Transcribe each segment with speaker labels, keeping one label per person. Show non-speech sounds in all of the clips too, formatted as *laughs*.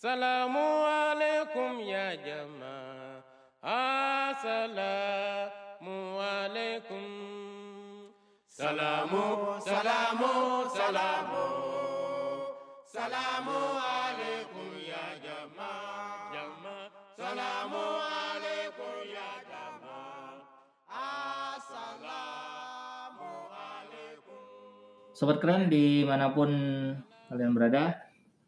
Speaker 1: Assalamualaikum ya jamaah. Assalamualaikum. Salamu, salamu, salamu. Salamu alaikum ya jamaah. Jamaah. Salamu alaikum ya jamaah. Assalamu alaikum.
Speaker 2: Sobat keren di mana pun kalian berada,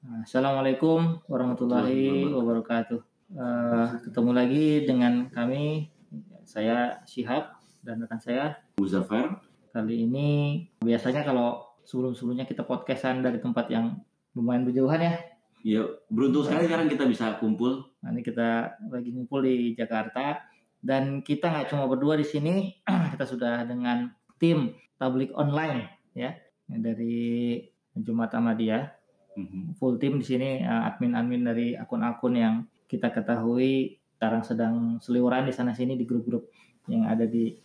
Speaker 2: Assalamualaikum warahmatullahi wabarakatuh. Eh, ketemu lagi dengan kami, saya Syihab dan rekan saya.
Speaker 3: Muzaffar
Speaker 2: Kali ini biasanya kalau sebelum-sebelumnya kita podcastan dari tempat yang lumayan berjauhan ya.
Speaker 3: ya beruntung sekali sekarang kita bisa kumpul
Speaker 2: Nah, ini kita lagi ngumpul di Jakarta dan kita nggak cuma berdua di sini, *clears throat* kita sudah dengan tim tablik online ya dari Jumat Ahmadiyah.
Speaker 3: Mhm.
Speaker 2: full tim di sini eh, admin-admin dari akun-akun yang kita ketahui sekarang sedang seliweran di sana sini di grup-grup yang ada di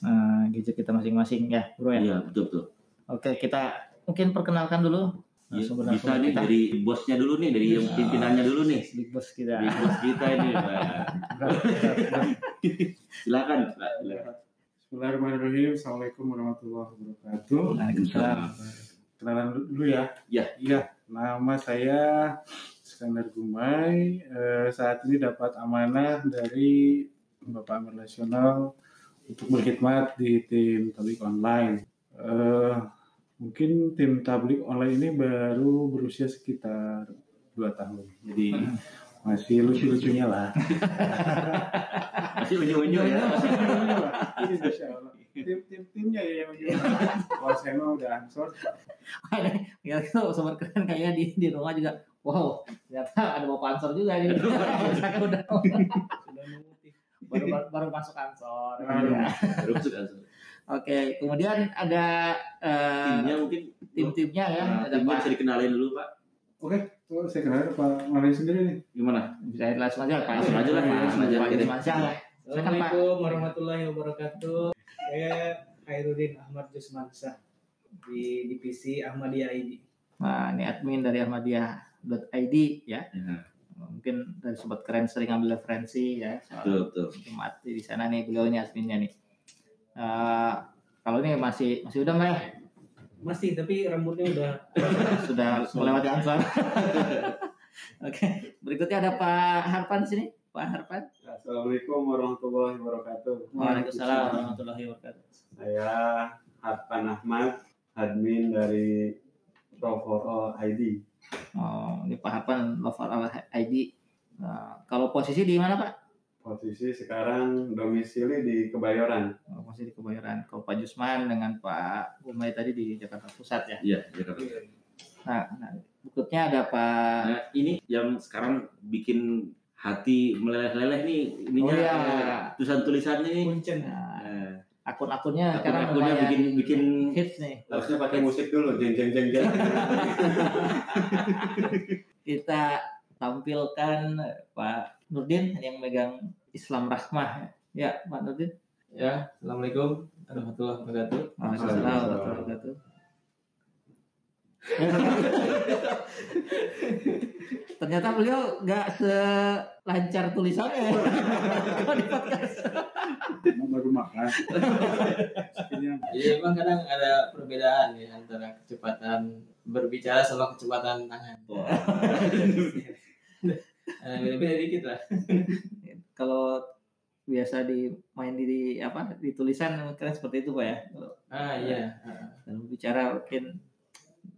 Speaker 2: eh, gadget kita masing-masing ya bro ya.
Speaker 3: Iya betul betul
Speaker 2: Oke kita mungkin perkenalkan dulu
Speaker 3: Ya, bisa nih
Speaker 2: kita.
Speaker 3: dari bosnya dulu nih dari yang pimpinannya dulu nih
Speaker 2: Big boss kita.
Speaker 3: dari bos kita ini *laughs* silakan Pak silakan.
Speaker 4: Bismillahirrahmanirrahim. Assalamualaikum warahmatullahi wabarakatuh.
Speaker 2: Waalaikumsalam.
Speaker 4: Kenalan dulu ya.
Speaker 3: Ya.
Speaker 4: Iya. Nama saya Iskandar Gumai. Eh, saat ini dapat amanah dari Bapak Amir Nasional untuk berkhidmat di tim tablik online. Eh, mungkin tim tablik online ini baru berusia sekitar dua tahun. Jadi masih lucu-lucunya lah. *laughs*
Speaker 3: masih unyu-unyu ya
Speaker 4: Ini Masya Allah. Tim tim timnya ya yang? Kalau saya mah udah ansor.
Speaker 2: ya itu sobat keren kayak di di rumah juga wow ternyata ada bapak ansor juga nih Biasanya udah baru, baru baru masuk ansor
Speaker 4: Hmm.
Speaker 2: Ya.
Speaker 3: Baru masuk kan.
Speaker 2: oke kemudian ada eh,
Speaker 3: timnya mungkin
Speaker 2: tim-timnya ya
Speaker 3: Nah,
Speaker 2: ada
Speaker 3: timnya
Speaker 2: Pak
Speaker 3: bisa dikenalin dulu Pak
Speaker 4: Oke, tuh saya kenal Pak Malay sendiri nih.
Speaker 3: gimana
Speaker 2: bisa langsung aja Pak
Speaker 3: Langsung aja lah, Pak. Langsung aja.
Speaker 2: Ya.
Speaker 5: Assalamualaikum warahmatullahi wabarakatuh. Saya Khairuddin Ahmad Jusmansyah di divisi Ahmadiyah ID.
Speaker 2: nah ini admin dari ahmadiyah.id ya.
Speaker 3: Ya,
Speaker 2: mungkin dari sobat keren sering ambil referensi ya. Soal
Speaker 3: betul betul.
Speaker 2: Jumat di sana nih beliau ini adminnya nih. Eh, kalau ini masih masih udah nggak ya
Speaker 5: Masih tapi rambutnya udah *laughs*
Speaker 2: sudah melewati ansor. *laughs* Oke berikutnya ada Pak Harpan sini Pak Harpan
Speaker 6: Assalamualaikum warahmatullahi wabarakatuh.
Speaker 2: Waalaikumsalam warahmatullahi wabarakatuh
Speaker 6: Saya Harpan Ahmad, admin dari Provoro ID.
Speaker 2: Oh, ini Pak Harpan Lover ID. Nah, kalau posisi di mana Pak?
Speaker 6: Posisi sekarang domisili di Kebayoran.
Speaker 2: Oh, posisi di Kebayoran. Kalau Pak Jusman dengan Pak Umay tadi di Jakarta Pusat ya.
Speaker 3: iya Jakarta
Speaker 2: Nah, nah berikutnya ada Pak.
Speaker 3: nah ini yang sekarang bikin hati meleleh-leleh nih ininya
Speaker 2: Oh, iya.
Speaker 3: tulisan tulisannya nih
Speaker 5: kuncen.
Speaker 2: Nah, akun-akunnya sekarang
Speaker 3: akun-akunnya
Speaker 2: lumayan
Speaker 3: bikin bikin
Speaker 2: hits nih.
Speaker 6: Harusnya pakai musik dulu, jeng jeng jeng jeng.
Speaker 2: Kita tampilkan Pak Nurdin yang megang Islam Rahmah. Ya, Pak Nurdin.
Speaker 5: Ya, Assalamualaikum warahmatullahi wabarakatuh.
Speaker 2: Waalaikumsalam warahmatullahi wabarakatuh. *laughs* Ternyata beliau nggak selancar tulisannya kalau di podcast.
Speaker 4: Emang baru makan.
Speaker 5: Jadi memang kadang ada perbedaan ya antara kecepatan berbicara sama kecepatan tangan. *laughs* Eh, Beda-beda dikit lah.
Speaker 2: Kalau biasa di main di, di apa di tulisan keren seperti itu pak ya.
Speaker 5: Ah iya.
Speaker 2: Dalam bicara mungkin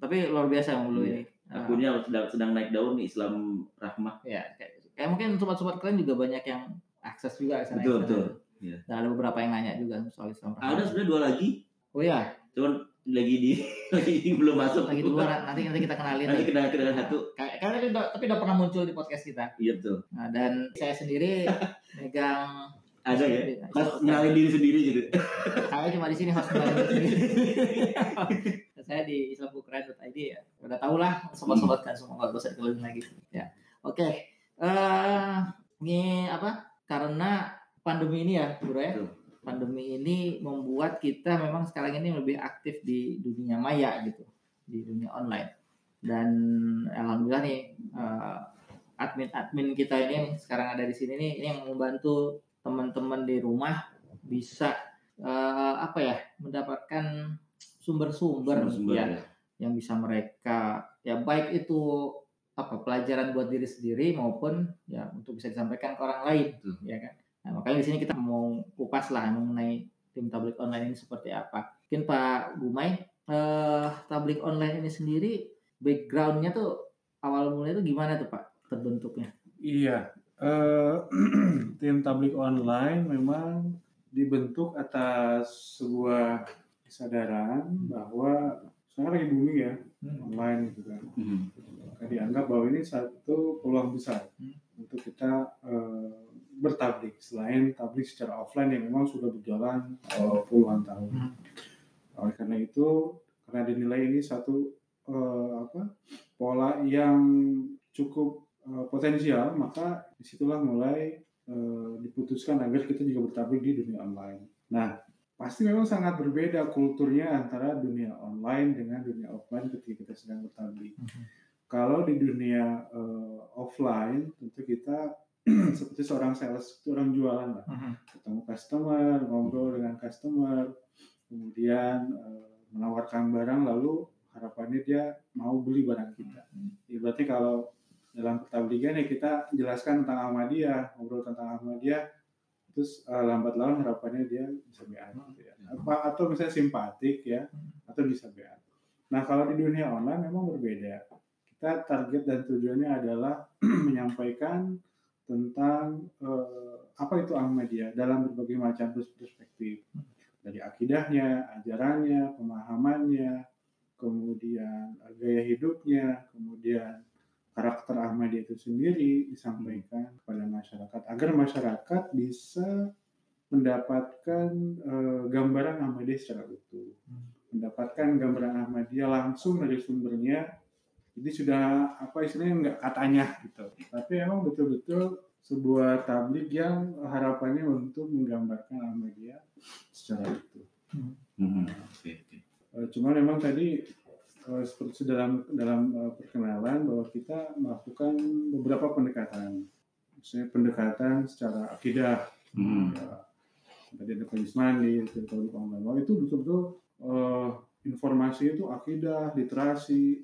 Speaker 2: tapi luar biasa yang dulu
Speaker 3: Iya.
Speaker 2: ini. Ah,
Speaker 3: akunnya sedang sedang naik daun nih Islam Rahmah
Speaker 2: ya kayak, kayak mungkin sobat-sobat keren juga banyak yang akses juga sana.
Speaker 3: Betul,
Speaker 2: sana.
Speaker 3: betul. Iya.
Speaker 2: Dan ada beberapa yang nanya juga soal Islam Rahmah.
Speaker 3: ada sebenarnya dua lagi
Speaker 2: Oh ya,
Speaker 3: cuman lagi di *laughs* lagi belum masuk
Speaker 2: lagi di luar nanti nanti kita kenalin.
Speaker 3: nanti kita kita satu
Speaker 2: Kayak kayak tapi udah, pernah muncul di podcast kita.
Speaker 3: iya betul
Speaker 2: Nah, dan saya sendiri *laughs* megang
Speaker 3: ada ya mas kenalin diri sendiri gitu
Speaker 2: saya cuma di sini host kenalin diri sendiri. *laughs* saya di islambukraan.id ya. Udah tau lah sobat-sobat kan semua nggak usah dikenalin lagi. Ya. Oke. Eh ini apa? Karena pandemi ini ya, Bro ya. Pandemi ini membuat kita memang sekarang ini lebih aktif di dunia maya gitu, di dunia online. Dan alhamdulillah nih eh, admin-admin kita ini yang sekarang ada di sini nih ini yang membantu teman-teman di rumah bisa eh, apa ya mendapatkan sumber-sumber ya,
Speaker 3: ya.
Speaker 2: yang bisa mereka ya baik itu apa pelajaran buat diri sendiri maupun ya untuk bisa disampaikan ke orang lain
Speaker 3: Betul.
Speaker 2: ya kan nah, makanya di sini kita mau kupas lah mengenai tim tablik online ini seperti apa mungkin Pak Gumai eh, tablik online ini sendiri backgroundnya tuh awal mulanya tuh gimana tuh Pak terbentuknya
Speaker 4: Iya, eh, *clears throat* tim tablik online memang dibentuk atas sebuah kesadaran bahwa sekarang lagi booming ya online gitu kan. Maka dianggap bahwa ini satu peluang besar
Speaker 2: Hmm.
Speaker 4: untuk kita eh, bertablik selain tablik secara offline yang memang sudah berjalan eh, puluhan tahun.
Speaker 2: Hmm.
Speaker 4: Oleh karena itu, karena dinilai ini satu eh, apa pola yang cukup eh, potensial, maka di situlah mulai eh, diputuskan agar kita juga bertablik di dunia online. Nah, pasti memang sangat berbeda kulturnya antara dunia online dengan dunia offline ketika kita sedang bertablik.
Speaker 2: Mhm.
Speaker 4: Kalau di dunia eh, offline, tentu kita *clears throat* seperti seorang sales, orang jualan lah ketemu customer, ngobrol dengan customer, kemudian eh, menawarkan barang, lalu harapannya dia mau beli barang kita. Ya, berarti kalau dalam pertabligan ya kita jelaskan tentang Ahmadiyah, ngobrol tentang Ahmadiyah, terus eh, lambat laun harapannya dia bisa BA gitu ya. Apa, atau misalnya simpatik ya, atau bisa BA. Nah kalau di dunia online memang berbeda. Kita target dan tujuannya adalah *clears throat* menyampaikan tentang eh, apa itu Ahmadiyah dalam berbagai macam perspektif dari akidahnya, ajarannya, pemahamannya, kemudian eh, gaya hidupnya, kemudian karakter Ahmadiyah itu sendiri disampaikan kepada masyarakat agar masyarakat bisa mendapatkan eh, gambaran Ahmadiyah secara utuh, mendapatkan gambaran Ahmadiyah langsung dari sumbernya. Jadi sudah apa istilahnya nggak katanya gitu. Tapi emang betul-betul sebuah tablik yang harapannya untuk menggambarkan Ahmadiyah secara utuh.
Speaker 3: Mhm. Oke, oke.
Speaker 4: Eh, cuman memang tadi eh, seperti dalam dalam eh, perkenalan bahwa kita melakukan beberapa pendekatan misalnya pendekatan secara akidah
Speaker 3: Mhm.
Speaker 4: ya, tadi ada Tablik online bahwa itu betul-betul eh, informasi itu akidah literasi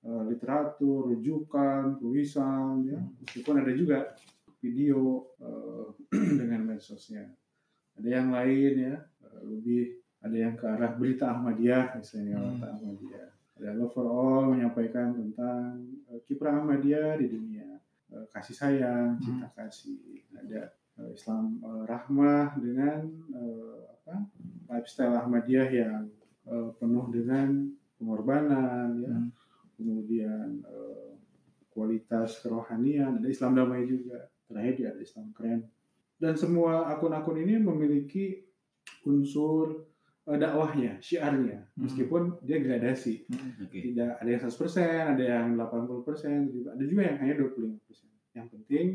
Speaker 4: eh, literatur, rujukan, tulisan, ya. Meskipun ada juga video eh, *clears throat* dengan medsosnya. Ada yang lain ya, lebih ada yang ke arah berita Ahmadiyah misalnya
Speaker 2: Hmm.
Speaker 4: berita Ahmadiyah. Ada Love for All menyampaikan tentang eh, kiprah Ahmadiyah di dunia, Eh, kasih sayang, cinta kasih. Ada eh, Islam eh, rahmah dengan eh, apa lifestyle Ahmadiyah yang eh, penuh dengan pengorbanan ya.
Speaker 2: Hmm.
Speaker 4: kemudian eh, kualitas kerohanian ada Islam damai juga. Terakhir dia ada Islam keren. Dan semua akun-akun ini memiliki unsur dakwahnya syiarnya
Speaker 2: Hmm.
Speaker 4: meskipun dia gradasi
Speaker 3: Oke.
Speaker 4: tidak ada yang 100%, ada yang 80%, juga ada juga yang hanya 25%. Yang penting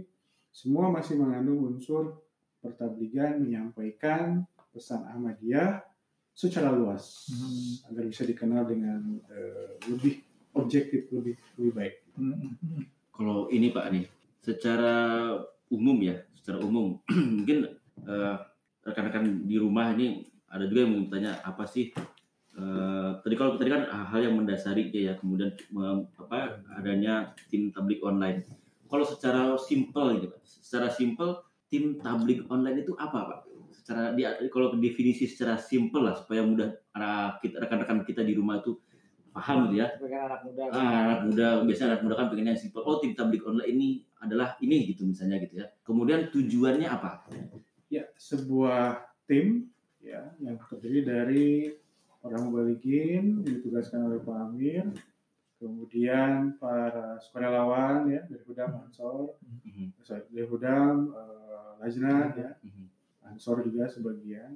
Speaker 4: semua masih mengandung unsur pertabligan menyampaikan pesan Ahmadiyah secara luas
Speaker 2: Hmm.
Speaker 4: agar bisa dikenal dengan eh, lebih objektif, lebih lebih baik.
Speaker 3: Kalau ini Pak nih, secara umum ya, secara umum *clears throat* mungkin eh, rekan-rekan di rumah ini ada juga yang mau tanya apa sih eh, tadi kalau tadi kan hal yang mendasari dia ya kemudian mem- apa adanya tim tablik online. Kalau secara simpel gitu Pak, secara simpel tim tablik online itu apa Pak? Secara dia kalau definisi secara simpel lah supaya mudah kita rekan-rekan kita di rumah itu paham gitu ya.
Speaker 2: sebagai anak muda kan.
Speaker 3: Ah, anak muda biasanya anak muda kan pengennya simpel oh tim tablik online ini adalah ini gitu misalnya gitu ya kemudian tujuannya apa
Speaker 4: Ya, sebuah tim ya yang terdiri dari orang mubalikin yang ditugaskan oleh Pak Amir, kemudian para sukarelawan ya dari Hudam Ansor,
Speaker 3: Mhm,
Speaker 4: sorry, dari Hudam eh, Lajnat ya,
Speaker 3: mhm,
Speaker 4: Ansor juga sebagian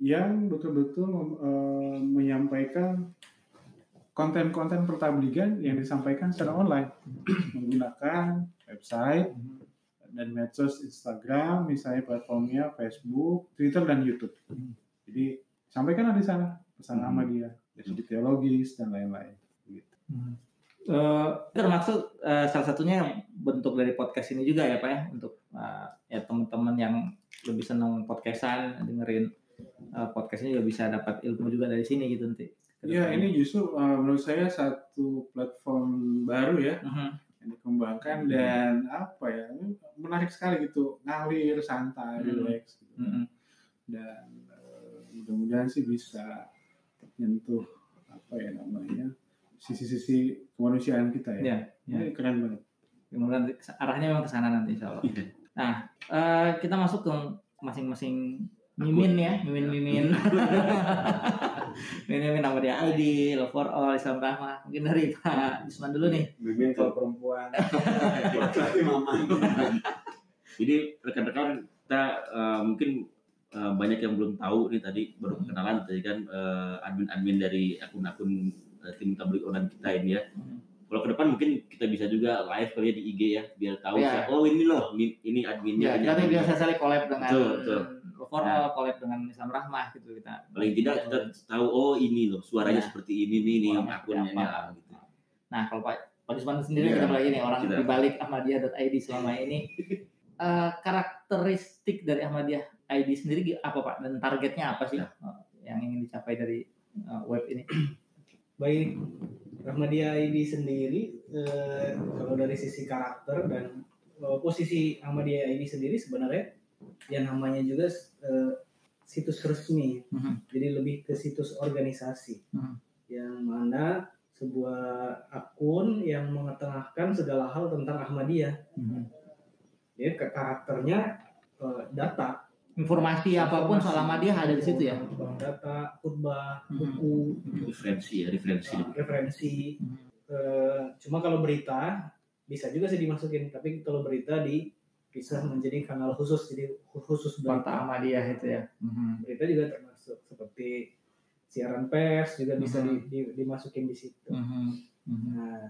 Speaker 4: yang betul-betul eh, menyampaikan konten-konten pertabligan yang disampaikan secara online menggunakan website dan medsos Instagram, misalnya platformnya Facebook, Twitter dan YouTube. Jadi sampaikan di sana pesan
Speaker 3: Hmm.
Speaker 4: Ahmadiyah, dari segi teologis dan lain-lain. Gitu.
Speaker 2: Eh, termasuk eh, salah satunya bentuk dari podcast ini juga ya Pak ya untuk eh, ya teman-teman yang lebih senang podcastan dengerin eh, podcast ini juga bisa dapat ilmu juga dari sini gitu nanti.
Speaker 4: Ya
Speaker 2: depannya.
Speaker 4: ini justru uh, menurut saya satu platform baru ya
Speaker 2: Mhm.
Speaker 4: yang dikembangkan dan apa ya menarik sekali gitu ngalir santai
Speaker 2: Hmm.
Speaker 4: relax gitu.
Speaker 2: Mhm.
Speaker 4: dan uh, mudah-mudahan sih bisa menyentuh apa ya namanya sisi-sisi kemanusiaan kita ya.
Speaker 2: Ya, ya.
Speaker 4: Ini keren banget.
Speaker 2: Kemudian arahnya memang ke sana nanti insya Allah. Nah, eh, kita masuk ke masing-masing mimin ya, mimin-mimin. *laughs* mimin-mimin nama dia ID, Love for All, Islam Rahmah. Mungkin dari Pak Isman dulu nih.
Speaker 6: Mimin kalau perempuan. Laki *laughs* maman.
Speaker 3: Jadi rekan-rekan kita eh, mungkin eh, banyak yang belum tahu nih tadi baru kenalan tadi kan eh, admin-admin dari akun-akun eh, tim tablik online kita ini ya.
Speaker 2: Hmm.
Speaker 3: Kalau ke depan mungkin kita bisa juga live kali ya di IG ya biar tahu
Speaker 2: Iya.
Speaker 3: siapa, oh ini loh ini, adminnya.
Speaker 2: Ya,
Speaker 3: ini
Speaker 2: kita
Speaker 3: adminnya.
Speaker 2: biasa sekali collab dengan
Speaker 3: Betul, betul.
Speaker 2: Love for All, collab dengan Islam Rahmah gitu kita.
Speaker 3: Paling tidak kita tahu oh ini loh suaranya
Speaker 2: Ya.
Speaker 3: seperti ini nih nih
Speaker 2: Orangnya
Speaker 3: akunnya ya, gitu.
Speaker 2: Nah, kalau Pak Pak Isman sendiri
Speaker 3: Iya.
Speaker 2: kita lagi nih orang
Speaker 3: Kita.
Speaker 2: di balik Ahmadiyah.id selama ini *laughs* eh, karakteristik dari Ahmadiyah ID sendiri apa Pak dan targetnya apa sih
Speaker 3: Ya.
Speaker 2: eh, yang ingin dicapai dari eh, web ini?
Speaker 5: Baik, Ahmadiyah ID sendiri eh, kalau dari sisi karakter dan eh, posisi Ahmadiyah ID sendiri sebenarnya yang namanya juga eh, situs resmi,
Speaker 2: Mhm.
Speaker 5: jadi lebih ke situs organisasi
Speaker 2: Mhm.
Speaker 5: yang mana sebuah akun yang mengetengahkan segala hal tentang Ahmadiyah. Jadi ke- karakternya eh, data,
Speaker 2: Informasi apa pun soal Ahmadiyah ada di situ ya.
Speaker 5: Bank data, khutbah,
Speaker 2: Mhm.
Speaker 5: buku,
Speaker 3: Referensi ya referensi.
Speaker 5: referensi.
Speaker 2: Mhm.
Speaker 5: Eh, cuma kalau berita bisa juga sih dimasukin, tapi kalau berita di bisa menjadi kanal khusus, jadi khusus berita.
Speaker 2: Ahmadiyah itu ya. Mhm.
Speaker 5: Berita juga termasuk seperti siaran pers juga bisa
Speaker 2: Mhm.
Speaker 5: di- di- dimasukin di situ. Nah,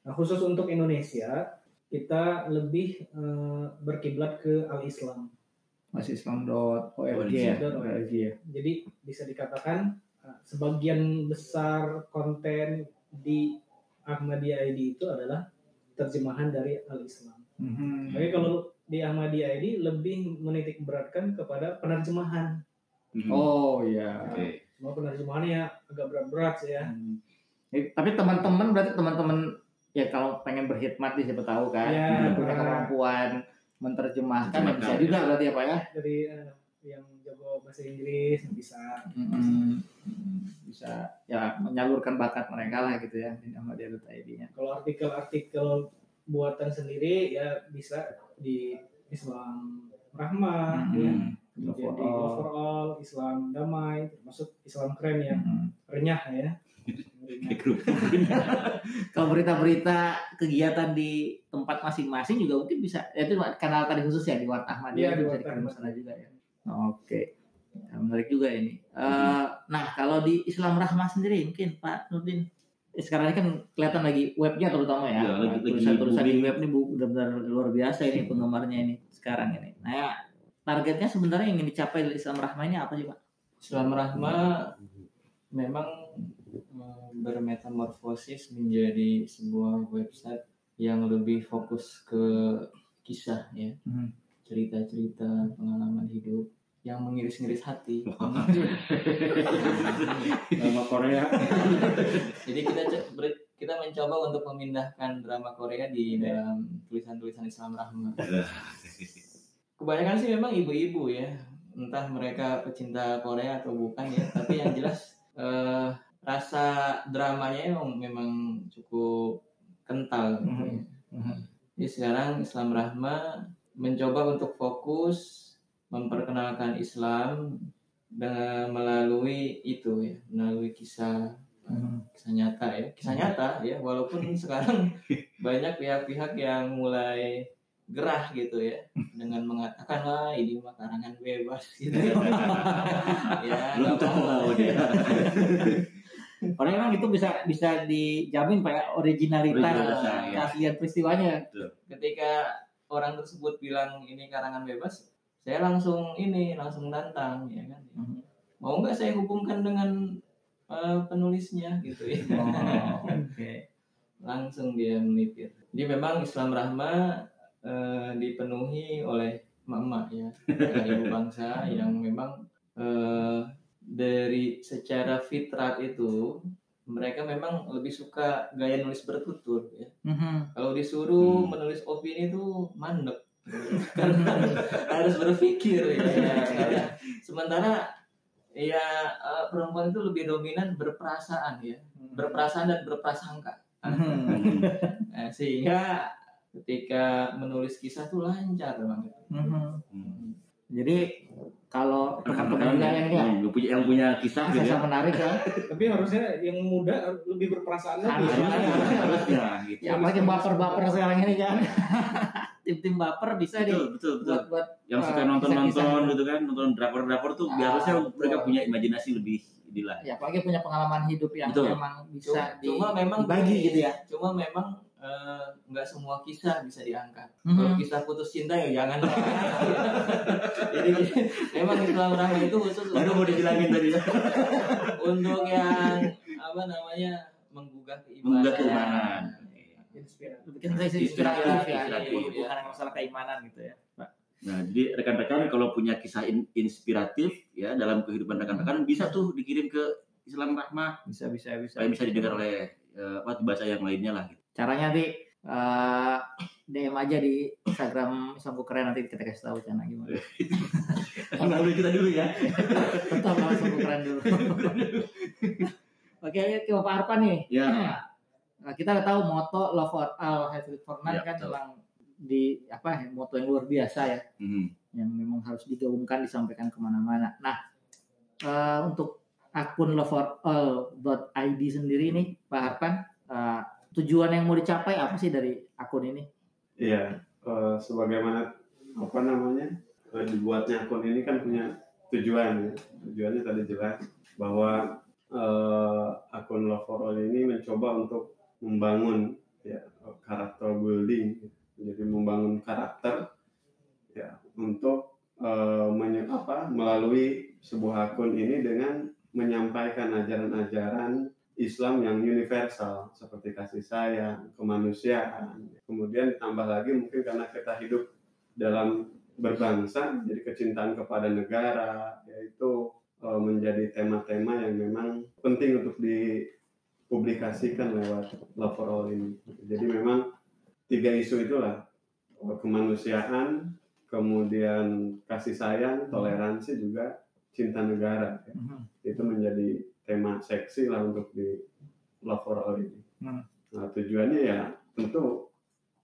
Speaker 5: nah, khusus untuk Indonesia kita lebih eh, berkiblat ke al Islam.
Speaker 2: Masih Islam.org ya. .org ya.
Speaker 5: Jadi bisa dikatakan uh, sebagian besar konten di Ahmadiyah ID itu adalah terjemahan dari Al-Islam.
Speaker 2: Mhm.
Speaker 5: Tapi kalau di Ahmadiyah ID lebih menitik beratkan kepada penerjemahan.
Speaker 3: Mhm.
Speaker 2: Oh iya.
Speaker 3: Oke.
Speaker 5: Semua penerjemahannya agak berat-berat sih ya.
Speaker 2: Hmm. Eh, Tapi teman-teman berarti teman-teman ya kalau pengen berkhidmat nih siapa tahu kan
Speaker 5: Ya.
Speaker 2: punya kemampuan menerjemahkan ya bisa juga berarti ya Pak ya.
Speaker 5: Dari uh, yang jago bahasa Inggris bisa.
Speaker 2: Hmm. Bisa ya menyalurkan bakat mereka lah gitu ya di nama dia ID-nya.
Speaker 5: Kalau artikel-artikel buatan sendiri ya bisa di Islam Rahmah, ya.
Speaker 2: Hmm.
Speaker 5: jadi Love for All, Islam damai, termasuk Islam keren ya,
Speaker 2: Hmm.
Speaker 5: renyah ya. *laughs*
Speaker 3: Grup. *laughs*
Speaker 2: Kalau berita-berita kegiatan di tempat masing-masing juga mungkin bisa ya itu kanal tadi khusus ya di Warta Ahmadiyah
Speaker 5: Iya, di Warta
Speaker 2: sana juga ya. Oke. Ya, menarik juga ini. Eh, nah, kalau di Islam Rahmah sendiri mungkin Pak Nurdin eh, sekarang ini kan kelihatan lagi webnya terutama ya.
Speaker 3: Iya, lagi-
Speaker 2: tulisan-tulisan di web ini bu- benar-benar luar biasa ini penggemarnya ini sekarang ini. Nah, ya, targetnya sebenarnya yang ingin dicapai dari Islam Rahmah ini apa sih, Pak?
Speaker 7: Islam Rahma memang bermetamorfosis menjadi sebuah website yang lebih fokus ke kisah ya,
Speaker 2: Hmm.
Speaker 7: cerita-cerita pengalaman hidup yang mengiris-ngiris hati. *laughs*
Speaker 4: Drama Korea. *laughs*
Speaker 7: Jadi kita kita mencoba untuk memindahkan drama Korea di dalam tulisan-tulisan Islam Rahma. Kebanyakan sih memang ibu-ibu ya, entah mereka pecinta Korea atau bukan ya, tapi yang jelas eh, rasa dramanya emang memang cukup kental gitu ya.
Speaker 2: Mhm.
Speaker 7: Jadi sekarang Islam Rahma mencoba untuk fokus memperkenalkan Islam dengan melalui itu ya, melalui kisah
Speaker 2: Mhm.
Speaker 7: kisah nyata ya, kisah nyata ya, walaupun *laughs* sekarang banyak pihak-pihak yang mulai gerah gitu ya *laughs* dengan mengatakan wah ini mah karangan bebas gitu *laughs* ya
Speaker 3: Belum tahu
Speaker 7: mau.
Speaker 2: Karena memang itu bisa bisa dijamin Pak ya originalitas
Speaker 3: Originalitas, ya.
Speaker 2: keaslian peristiwanya.
Speaker 7: ketika orang tersebut bilang ini karangan bebas saya langsung ini langsung tantang ya kan
Speaker 2: Mhm.
Speaker 7: mau nggak saya hubungkan dengan eh, penulisnya gitu ya
Speaker 2: Oh, *laughs* Oke.
Speaker 7: langsung dia melipir. Jadi memang Islam Rahma eh, dipenuhi oleh emak-emak ya, ibu bangsa yang memang eh, dari secara fitrat itu mereka memang lebih suka gaya nulis bertutur ya.
Speaker 2: Mhm.
Speaker 7: Kalau disuruh
Speaker 3: Hmm.
Speaker 7: menulis opini itu mandek. *laughs* Karena harus berpikir ya. Sementara ya eh, perempuan itu lebih dominan berperasaan ya, berperasaan dan berprasangka.
Speaker 2: Mhm.
Speaker 7: Nah, sehingga ketika menulis kisah tuh lancar banget.
Speaker 2: Mhm.
Speaker 3: Hmm.
Speaker 2: Jadi kalau
Speaker 3: Rekan-rekan
Speaker 2: yang ya,
Speaker 3: yang punya yang punya kisah gitu
Speaker 2: kisah
Speaker 3: ya.
Speaker 2: menarik ya. *laughs*
Speaker 5: Tapi harusnya yang muda lebih berperasaan lagi.
Speaker 2: Harusnya.
Speaker 3: Harusnya, harusnya gitu.
Speaker 2: Ya apalagi baper-baper sekarang ini kan. *laughs* Tim-tim baper bisa di
Speaker 3: Betul, betul, betul.
Speaker 2: buat buat
Speaker 3: Yang suka
Speaker 2: eh,
Speaker 3: nonton-nonton gitu kan, nonton drakor-drakor tuh
Speaker 2: Ah,
Speaker 3: biasanya mereka
Speaker 2: betul.
Speaker 3: punya imajinasi lebih inilah.
Speaker 2: ya apalagi punya pengalaman hidup yang
Speaker 3: Betul.
Speaker 2: memang bisa di,
Speaker 7: Cuma memang
Speaker 2: dibagi gitu ya.
Speaker 7: Cuma memang eh, nggak semua kisah bisa diangkat.
Speaker 2: Mhm.
Speaker 7: Kalau kisah putus cinta ya jangan. *laughs* Jadi memang Islam Rahma itu khusus
Speaker 3: Baru mau dibilangin tadi. *laughs*
Speaker 7: untuk yang apa namanya menggugah keimanan.
Speaker 3: Menggugah keimanan.
Speaker 2: Sih
Speaker 3: Inspiratif,
Speaker 2: inspiratif ya,
Speaker 3: inspiratif.
Speaker 2: Jadi bukan hanya masalah keimanan gitu ya.
Speaker 3: Nah, jadi rekan-rekan kalau punya kisah in- inspiratif ya dalam kehidupan rekan-rekan bisa tuh dikirim ke Islam Rahmah
Speaker 2: Bisa bisa bisa.
Speaker 3: supaya bisa didengar oleh eh, apa dibaca yang lainnya lah gitu.
Speaker 2: Caranya nanti eh, DM aja di Instagram Islamku Keren nanti kita kasih tahu cara gimana. *laughs*
Speaker 3: Lalu kita dulu ya. *laughs*
Speaker 2: Tetap Islamku Keren dulu. *laughs* Oke, ke Pak Arpan nih.
Speaker 3: Ya. *clears throat*
Speaker 2: Nah, kita udah tahu moto Love for All, Hatred for None
Speaker 3: Ya,
Speaker 2: kan memang di apa ya, moto yang luar biasa ya,
Speaker 3: Hmm.
Speaker 2: yang memang harus digaungkan disampaikan ke mana-mana. Nah, eh, untuk akun Love for All.id sendiri nih, Pak Arpan, eh, tujuan yang mau dicapai apa sih dari akun ini?
Speaker 6: Iya, eh, sebagaimana apa namanya eh, dibuatnya akun ini kan punya tujuan ya. Tujuannya tadi jelas bahwa eh, akun Love ini mencoba untuk membangun ya karakter building, jadi membangun karakter ya untuk eh, menye- apa melalui sebuah akun ini dengan menyampaikan ajaran-ajaran Islam yang universal seperti kasih sayang, kemanusiaan. Kemudian ditambah lagi mungkin karena kita hidup dalam berbangsa, jadi kecintaan kepada negara, yaitu eh, menjadi tema-tema yang memang penting untuk dipublikasikan lewat Love for All ini. Jadi memang tiga isu itulah eh, kemanusiaan, kemudian kasih sayang, toleransi juga cinta negara. ya itu menjadi tema seksi lah untuk di Love for All ini.
Speaker 2: Hmm.
Speaker 6: Nah, tujuannya ya tentu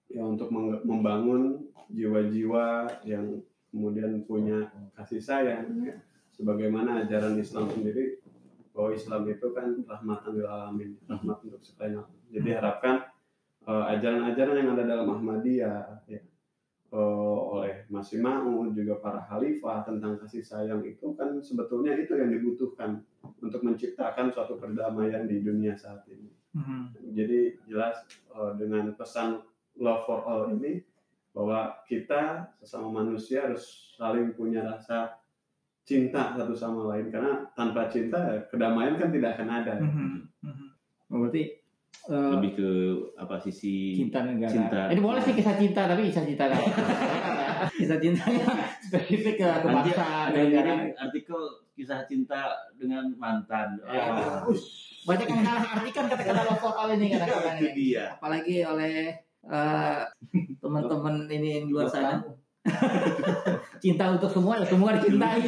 Speaker 6: ya untuk membangun jiwa-jiwa yang kemudian punya kasih sayang ya. sebagaimana ajaran Islam sendiri bahwa Islam itu kan rahmatan lil alamin, rahmat untuk sekalian. Jadi harapkan eh, ajaran-ajaran yang ada dalam Ahmadiyah ya eh, oleh Mas Maun juga para khalifah tentang kasih sayang itu kan sebetulnya itu yang dibutuhkan untuk menciptakan suatu perdamaian di dunia saat ini. Jadi jelas eh, dengan pesan love for all ini bahwa kita sesama manusia harus saling punya rasa cinta satu sama lain karena tanpa cinta kedamaian kan tidak akan ada.
Speaker 2: Oh, Berarti eh,
Speaker 3: Lebih ke apa sisi
Speaker 2: cinta negara.
Speaker 3: cinta.
Speaker 2: Ini boleh sih kisah cinta tapi kisah cinta apa? *laughs* kisah cintanya spesifik ke kebangsaan
Speaker 3: yang
Speaker 2: negara.
Speaker 3: artikel kisah cinta dengan mantan.
Speaker 2: Ya.
Speaker 3: Ah,
Speaker 2: Banyak yang salah artikan kata-kata all ini kadang-kadang
Speaker 3: itu
Speaker 2: ini.
Speaker 3: dia.
Speaker 2: Apalagi oleh eh, teman-teman ini yang luar sana. *laughs* Cinta untuk semua ya semua dicintai.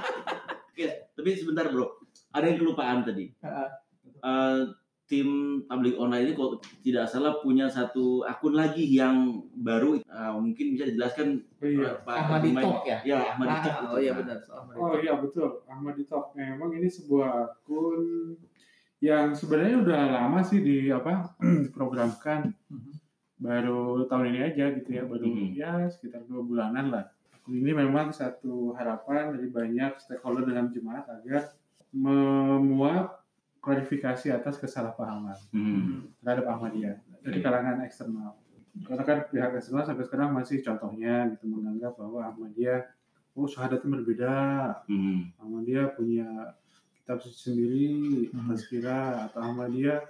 Speaker 2: *laughs*
Speaker 3: Oke, tapi sebentar bro, ada yang kelupaan tadi.
Speaker 2: Heeh.
Speaker 3: Tim tablik online ini kok tidak salah punya satu akun lagi yang baru. Eh, mungkin bisa dijelaskan
Speaker 4: Iya.
Speaker 3: eh, Pak
Speaker 2: Ahmad Talk ya.
Speaker 3: Ya, Ahmad
Speaker 2: Ah,
Speaker 3: Talk.
Speaker 2: oh iya benar. soal Ahmad
Speaker 4: Oh iya betul, Ahmad Talk. Memang ini sebuah akun yang sebenarnya udah lama sih di apa *clears throat* diprogramkan.
Speaker 2: Mhm.
Speaker 4: Baru tahun ini aja gitu ya, baru
Speaker 3: Mhm.
Speaker 4: ya sekitar dua bulanan lah. Akun ini memang satu harapan dari banyak stakeholder dalam jemaat agar memuat klarifikasi atas kesalahpahaman
Speaker 3: Hmm.
Speaker 4: terhadap Ahmadiyah dari kalangan eksternal. Karena kan pihak eksternal sampai sekarang masih contohnya gitu menganggap bahwa Ahmadiyah oh syahadatnya berbeda,
Speaker 3: Hmm.
Speaker 4: Ahmadiyah punya kitab suci sendiri,
Speaker 2: Hmm.
Speaker 4: tazkirah atau Ahmadiyah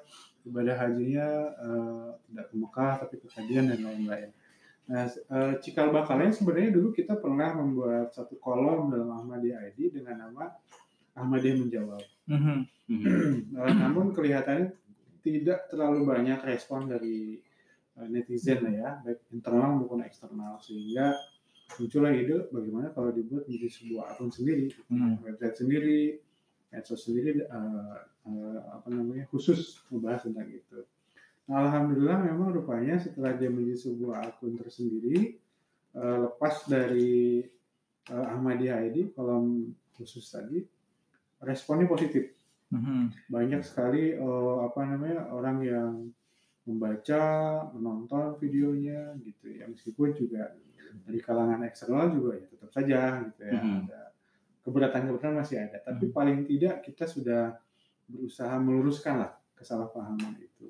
Speaker 4: ibadah hajinya eh, tidak ke Mekah tapi ke kajian dan lain-lain. Nah, eh, cikal bakalnya sebenarnya dulu kita pernah membuat satu kolom dalam Ahmadiyah ID dengan nama Ahmadiyah menjawab.
Speaker 2: Mhm.
Speaker 3: Mhm. *clears throat*
Speaker 4: Eh, namun kelihatannya tidak terlalu banyak respon dari eh, netizen lah ya, baik internal maupun eksternal sehingga muncullah ide bagaimana kalau dibuat menjadi sebuah akun sendiri,
Speaker 2: Hmm.
Speaker 4: website sendiri, medsos sendiri, eh, eh, apa namanya khusus membahas tentang itu. Nah, Alhamdulillah memang rupanya setelah dia menjadi sebuah akun tersendiri, eh, lepas dari eh, Ahmadiyah ID kolom khusus tadi, responnya positif
Speaker 2: Mhm.
Speaker 4: banyak sekali eh, apa namanya orang yang membaca, menonton videonya gitu ya meskipun juga dari kalangan eksternal juga ya tetap saja gitu ya
Speaker 3: Mhm.
Speaker 4: ada keberatan-keberatan masih ada tapi paling tidak kita sudah berusaha meluruskan lah kesalahpahaman itu.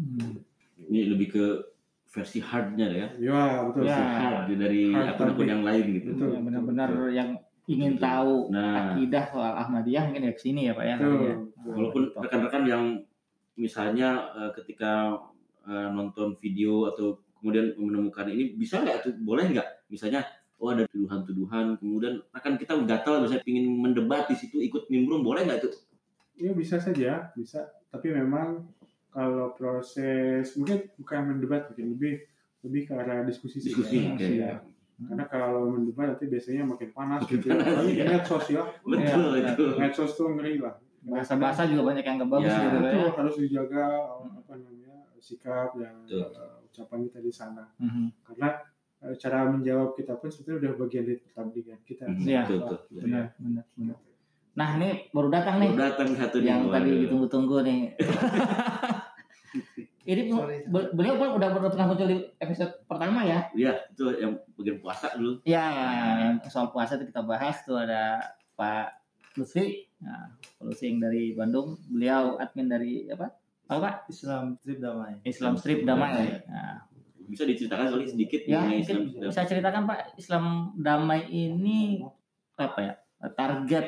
Speaker 2: Mhm.
Speaker 3: Ini lebih ke versi hardnya ya.
Speaker 4: Ya betul
Speaker 2: Ya.
Speaker 3: Hard dari akun-akun yang lain gitu.
Speaker 4: Betul.
Speaker 2: Benar-benar yang ingin
Speaker 3: Betul.
Speaker 2: tahu
Speaker 3: Nah.
Speaker 2: akidah soal Ahmadiyah mungkin ya ke sini ya Pak ya. Ya.
Speaker 3: Walaupun rekan-rekan yang misalnya eh, ketika eh, nonton video atau kemudian menemukan ini bisa nggak tuh boleh nggak misalnya oh ada tuduhan-tuduhan kemudian akan kita gatal misalnya ingin mendebat di situ ikut nimbrung boleh nggak tuh
Speaker 4: Ya bisa saja, bisa. Tapi memang kalau proses mungkin bukan mendebat, mungkin lebih lebih ke arah diskusi sih.
Speaker 3: diskusi
Speaker 4: ya.
Speaker 3: kayak
Speaker 4: Ya. Karena kalau mendebat nanti biasanya makin panas gitu. ya. Apalagi di
Speaker 3: iya.
Speaker 4: medsos ya.
Speaker 3: betul
Speaker 2: Ya,
Speaker 3: itu
Speaker 4: Medsos tuh ngeri lah.
Speaker 2: Bahasa-bahasa juga banyak yang gak bagus
Speaker 3: Ya.
Speaker 2: gitu ya.
Speaker 4: harus dijaga apa namanya sikap dan
Speaker 3: Betul.
Speaker 4: uh, ucapan kita di sana.
Speaker 2: Mhm.
Speaker 4: Karena uh, cara menjawab kita pun sebetulnya udah bagian dari pertandingan kita.
Speaker 3: Mhm,
Speaker 2: Iya.
Speaker 3: betul, betul.
Speaker 2: Benar, benar, benar. Nah, ini baru datang nih
Speaker 3: Baru datang satu nih
Speaker 2: yang tadi ditunggu-tunggu nih. *laughs* ini
Speaker 5: Sorry.
Speaker 2: beliau kan udah pernah muncul di episode pertama ya.
Speaker 3: Iya, itu yang bagian puasa dulu.
Speaker 2: Ya, yang soal puasa itu kita bahas tuh ada Pak Lutfi, nah, Pak Lutfi yang dari Bandung. Beliau admin dari apa? Apa Pak?
Speaker 5: Islam Trip Damai.
Speaker 2: Islam Strip Damai. Nah,
Speaker 3: Bisa diceritakan soalnya sedikit
Speaker 2: ya
Speaker 3: mengenai Islam.
Speaker 2: bisa ceritakan Pak Islam Damai ini apa ya target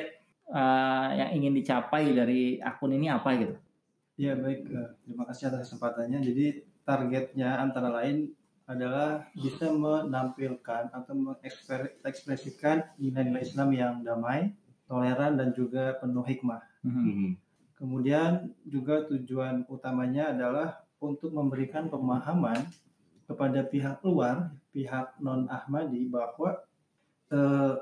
Speaker 2: eh, yang ingin dicapai dari akun ini apa gitu?
Speaker 8: Ya baik, terima kasih atas kesempatannya. Jadi targetnya antara lain adalah bisa menampilkan atau mengekspresikan nilai-nilai Islam yang damai, toleran dan juga penuh hikmah.
Speaker 3: Mhm.
Speaker 8: Kemudian juga tujuan utamanya adalah untuk memberikan pemahaman kepada pihak luar, pihak non Ahmadi bahwa eh,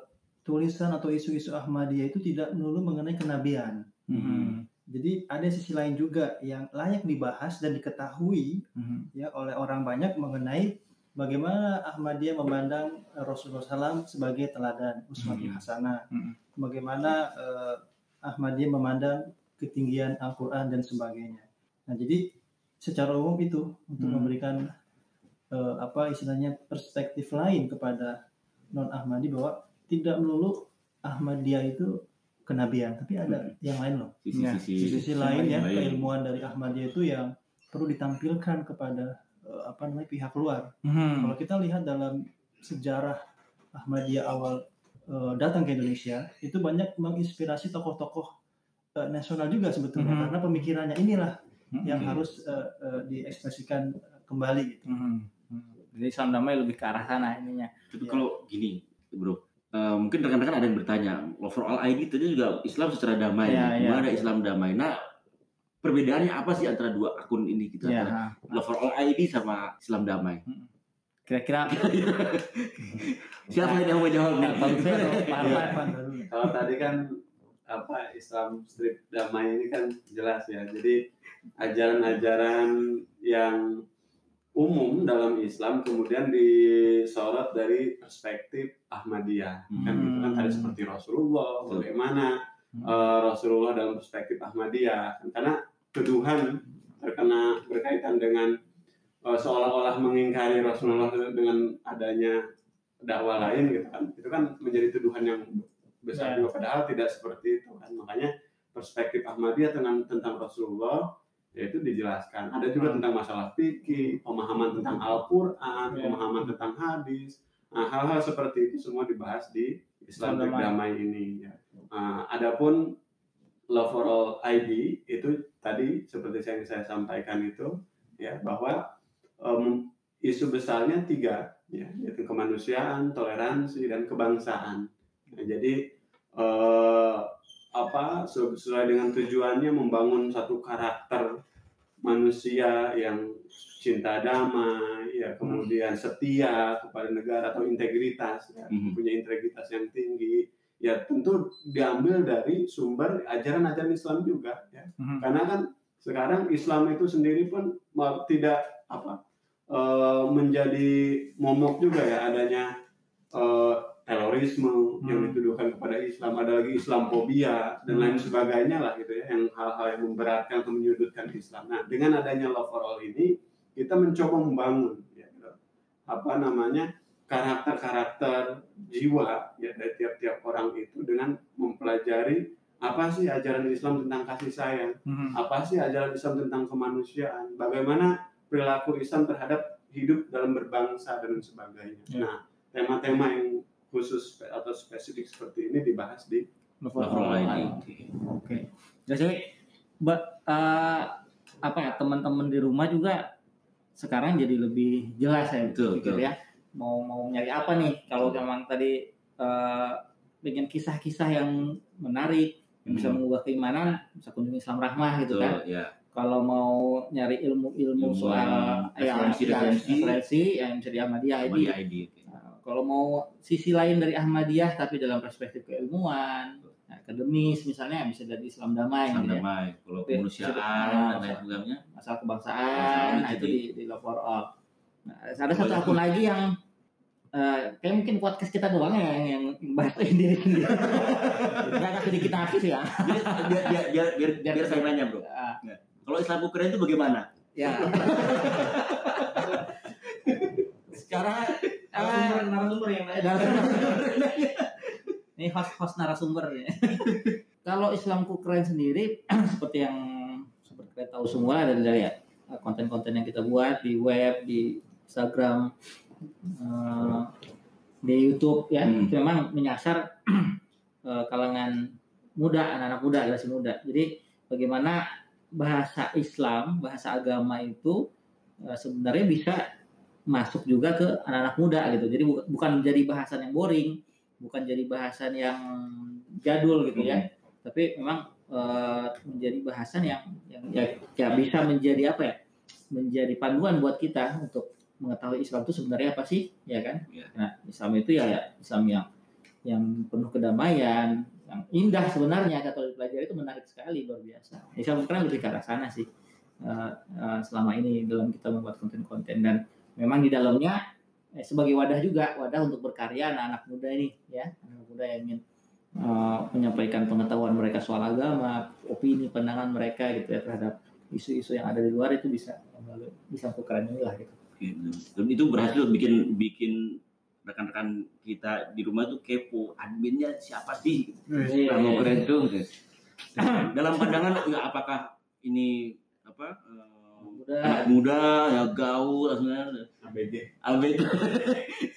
Speaker 8: tulisan atau isu-isu Ahmadiyah itu tidak melulu mengenai kenabian.
Speaker 2: Mhm.
Speaker 8: Jadi ada sisi lain juga yang layak dibahas dan diketahui
Speaker 2: Mhm.
Speaker 8: ya oleh orang banyak mengenai bagaimana Ahmadiyah memandang eh, Rasulullah SAW sebagai teladan uswatun
Speaker 2: Hmm.
Speaker 8: hasanah.
Speaker 2: Hmm.
Speaker 8: Bagaimana eh, Ahmadiyah memandang ketinggian Al-Quran dan sebagainya. Nah jadi secara umum itu untuk
Speaker 2: Hmm.
Speaker 8: memberikan eh, apa istilahnya perspektif lain kepada non Ahmadi bahwa tidak melulu Ahmadiyah itu kenabian, tapi ada yang lain loh
Speaker 2: Ya,
Speaker 3: Sisi-sisi
Speaker 8: sisi lain ya
Speaker 3: lain.
Speaker 8: keilmuan dari Ahmadiyah itu yang perlu ditampilkan kepada eh, apa namanya pihak luar.
Speaker 2: Mhm.
Speaker 8: Kalau kita lihat dalam sejarah Ahmadiyah awal eh, datang ke Indonesia itu banyak menginspirasi tokoh-tokoh eh, nasional juga sebetulnya
Speaker 2: Mhm.
Speaker 8: karena pemikirannya inilah yang
Speaker 3: Mhm.
Speaker 8: harus eh, eh, diekspresikan kembali gitu.
Speaker 2: Mhm. Mhm. Jadi Islam Damai lebih ke arah sana ininya.
Speaker 3: Tapi
Speaker 8: Iya.
Speaker 3: kalau gini, bro, eh, mungkin rekan-rekan ada yang bertanya, overall ID itu juga Islam secara damai,
Speaker 2: Iya, iya.
Speaker 3: gimana Islam damai? Nah, perbedaannya apa sih antara dua akun ini kita?
Speaker 2: Ya,
Speaker 3: Antara overall ID sama Islam damai.
Speaker 2: kira-kira *laughs*
Speaker 3: Siapa yang mau jawab
Speaker 2: Pak
Speaker 8: Iya.
Speaker 6: Kalau tadi kan apa Islam strip damai ini kan jelas ya. Jadi ajaran-ajaran yang umum dalam Islam kemudian disorot dari perspektif Ahmadiyah. Kan gitu kan tadi seperti Rasulullah,
Speaker 3: Betul.
Speaker 6: bagaimana eh, Rasulullah dalam perspektif Ahmadiyah. Karena tuduhan terkena berkaitan dengan eh, seolah-olah mengingkari Rasulullah dengan adanya dakwah lain gitu kan. Itu kan menjadi tuduhan yang besar
Speaker 2: Ya.
Speaker 6: juga padahal tidak seperti itu kan. Makanya perspektif Ahmadiyah tentang tentang Rasulullah yaitu dijelaskan. Ada juga tentang masalah fikih, pemahaman tentang Al-Qur'an,
Speaker 2: Ya.
Speaker 6: pemahaman tentang hadis. Nah, hal-hal seperti itu semua dibahas di Islam Damai, ini. Ya. Nah, adapun Love for All ID itu tadi seperti yang saya sampaikan itu ya bahwa em, isu besarnya tiga ya yaitu kemanusiaan, toleransi dan kebangsaan. Nah, jadi eh, apa sesuai dengan tujuannya membangun satu karakter manusia yang cinta damai, ya kemudian setia kepada negara atau integritas, ya,
Speaker 3: Mhm.
Speaker 6: punya integritas yang tinggi, ya tentu diambil dari sumber ajaran-ajaran Islam juga, ya.
Speaker 4: Mhm.
Speaker 6: Karena kan sekarang Islam itu sendiri pun tidak apa eh, menjadi momok juga ya adanya eh, terorisme yang
Speaker 4: Hmm.
Speaker 6: dituduhkan kepada Islam, ada lagi Islamfobia dan lain
Speaker 4: Hmm.
Speaker 6: sebagainya lah gitu ya, yang hal-hal yang memberatkan atau menyudutkan Islam. Nah, dengan adanya love for all ini, kita mencoba membangun ya, gitu. apa namanya karakter-karakter jiwa ya dari tiap-tiap orang itu dengan mempelajari apa sih ajaran Islam tentang kasih sayang,
Speaker 4: Mhm.
Speaker 6: apa sih ajaran Islam tentang kemanusiaan, bagaimana perilaku Islam terhadap hidup dalam berbangsa dan sebagainya.
Speaker 4: Ya.
Speaker 6: Nah, tema-tema yang khusus spe- atau spesifik seperti ini dibahas di
Speaker 3: Overall ini.
Speaker 2: Oke. Jadi ba- eh, apa ya teman-teman di rumah juga sekarang jadi lebih jelas ya
Speaker 3: Betul,
Speaker 2: pikir
Speaker 3: betul.
Speaker 2: ya mau mau nyari apa nih kalau memang tadi eh, pengen kisah-kisah yang menarik yang bisa
Speaker 3: Hmm.
Speaker 2: mengubah keimanan bisa kunjungi Islam Rahmah gitu kan
Speaker 3: Betul, ya.
Speaker 2: kalau mau nyari ilmu-ilmu
Speaker 3: Ilmu
Speaker 2: soal ya,
Speaker 3: referensi.
Speaker 2: referensi yang bisa di Ahmadiyah ID. Kalau mau sisi lain dari Ahmadiyah tapi dalam perspektif keilmuan, akademis misalnya bisa dari Islam damai
Speaker 3: Islam
Speaker 2: gitu ya.
Speaker 3: damai, kalau
Speaker 2: Oke,
Speaker 3: kemanusiaan dan lain sebagainya.
Speaker 2: Masalah kebangsaan, nah itu di, di for All. Nah, ada satu akun lagi yang eh, kayak mungkin podcast kita doang ya yang, yang bahas diri sendiri. *laughs* Nggak agak sedikit aktif ya.
Speaker 3: Biar, biar, biar, biar, biar,
Speaker 2: Biar-
Speaker 3: saya nanya bro.
Speaker 2: Ah,
Speaker 3: Kalau Islam Ukraina itu bagaimana?
Speaker 2: ya. *laughs* Sekarang eh,
Speaker 5: narasumber narasumber yang lain
Speaker 2: narasumber. *laughs* Ini host-host narasumber ya. *laughs* Kalau Islamku keren sendiri *clears throat* seperti yang seperti kalian tahu semua dari dari ya, konten-konten yang kita buat di web, di Instagram, eh, di YouTube ya,
Speaker 3: Hmm.
Speaker 2: memang menyasar *clears throat* eh, kalangan muda, anak-anak muda, generasi muda. Jadi bagaimana bahasa Islam, bahasa agama itu eh, sebenarnya bisa masuk juga ke anak-anak muda gitu. Jadi bu- bukan menjadi bahasan yang boring, bukan jadi bahasan yang jadul gitu ya. Tapi memang eh, menjadi bahasan yang yang ya, ya bisa menjadi apa ya? Menjadi panduan buat kita untuk mengetahui Islam itu sebenarnya apa sih, ya kan?
Speaker 3: Ya.
Speaker 2: Nah, Islam itu ya, ya Islam yang yang penuh kedamaian, yang indah sebenarnya kalau dipelajari itu menarik sekali luar biasa. Islam kan lebih ke arah sana sih eh, eh, selama ini dalam kita membuat konten-konten dan memang di dalamnya eh, sebagai wadah juga wadah untuk berkarya anak-anak muda ini ya anak muda yang ingin eh, menyampaikan pengetahuan mereka soal agama, opini, pandangan mereka gitu ya terhadap isu-isu yang ada di luar itu bisa melalui bisa keren ini lah gitu.
Speaker 3: Oke, Dan itu berhasil bikin bikin rekan-rekan kita di rumah tuh kepo adminnya siapa sih?
Speaker 2: Iya,
Speaker 3: Islam
Speaker 2: iya,
Speaker 3: Ukraina itu dalam pandangan ya, apakah ini apa eh,
Speaker 2: Muda,
Speaker 3: anak muda ya gaul sebenarnya
Speaker 6: ABG.
Speaker 3: ABG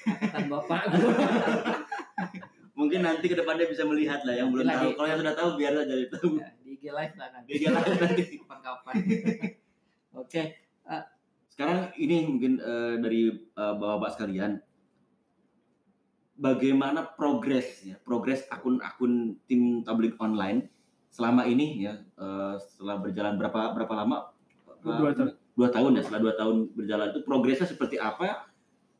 Speaker 2: angkatan bapak *laughs*
Speaker 3: mungkin nanti ke depannya bisa melihat lah yang belum tahu kalau yang sudah tahu biar aja tahu
Speaker 2: ya, di IG live lah nanti.
Speaker 3: Dia jalan nanti. *laughs*
Speaker 2: Kapan-kapan. *laughs* Oke,
Speaker 3: Sekarang ini mungkin eh, dari eh, bapak-bapak sekalian, bagaimana progres ya, progres akun-akun tim tablik online selama ini ya, eh, setelah berjalan berapa berapa lama? Eh,
Speaker 4: Dua tahun.
Speaker 3: Dua tahun ya, setelah dua tahun berjalan itu progresnya seperti apa?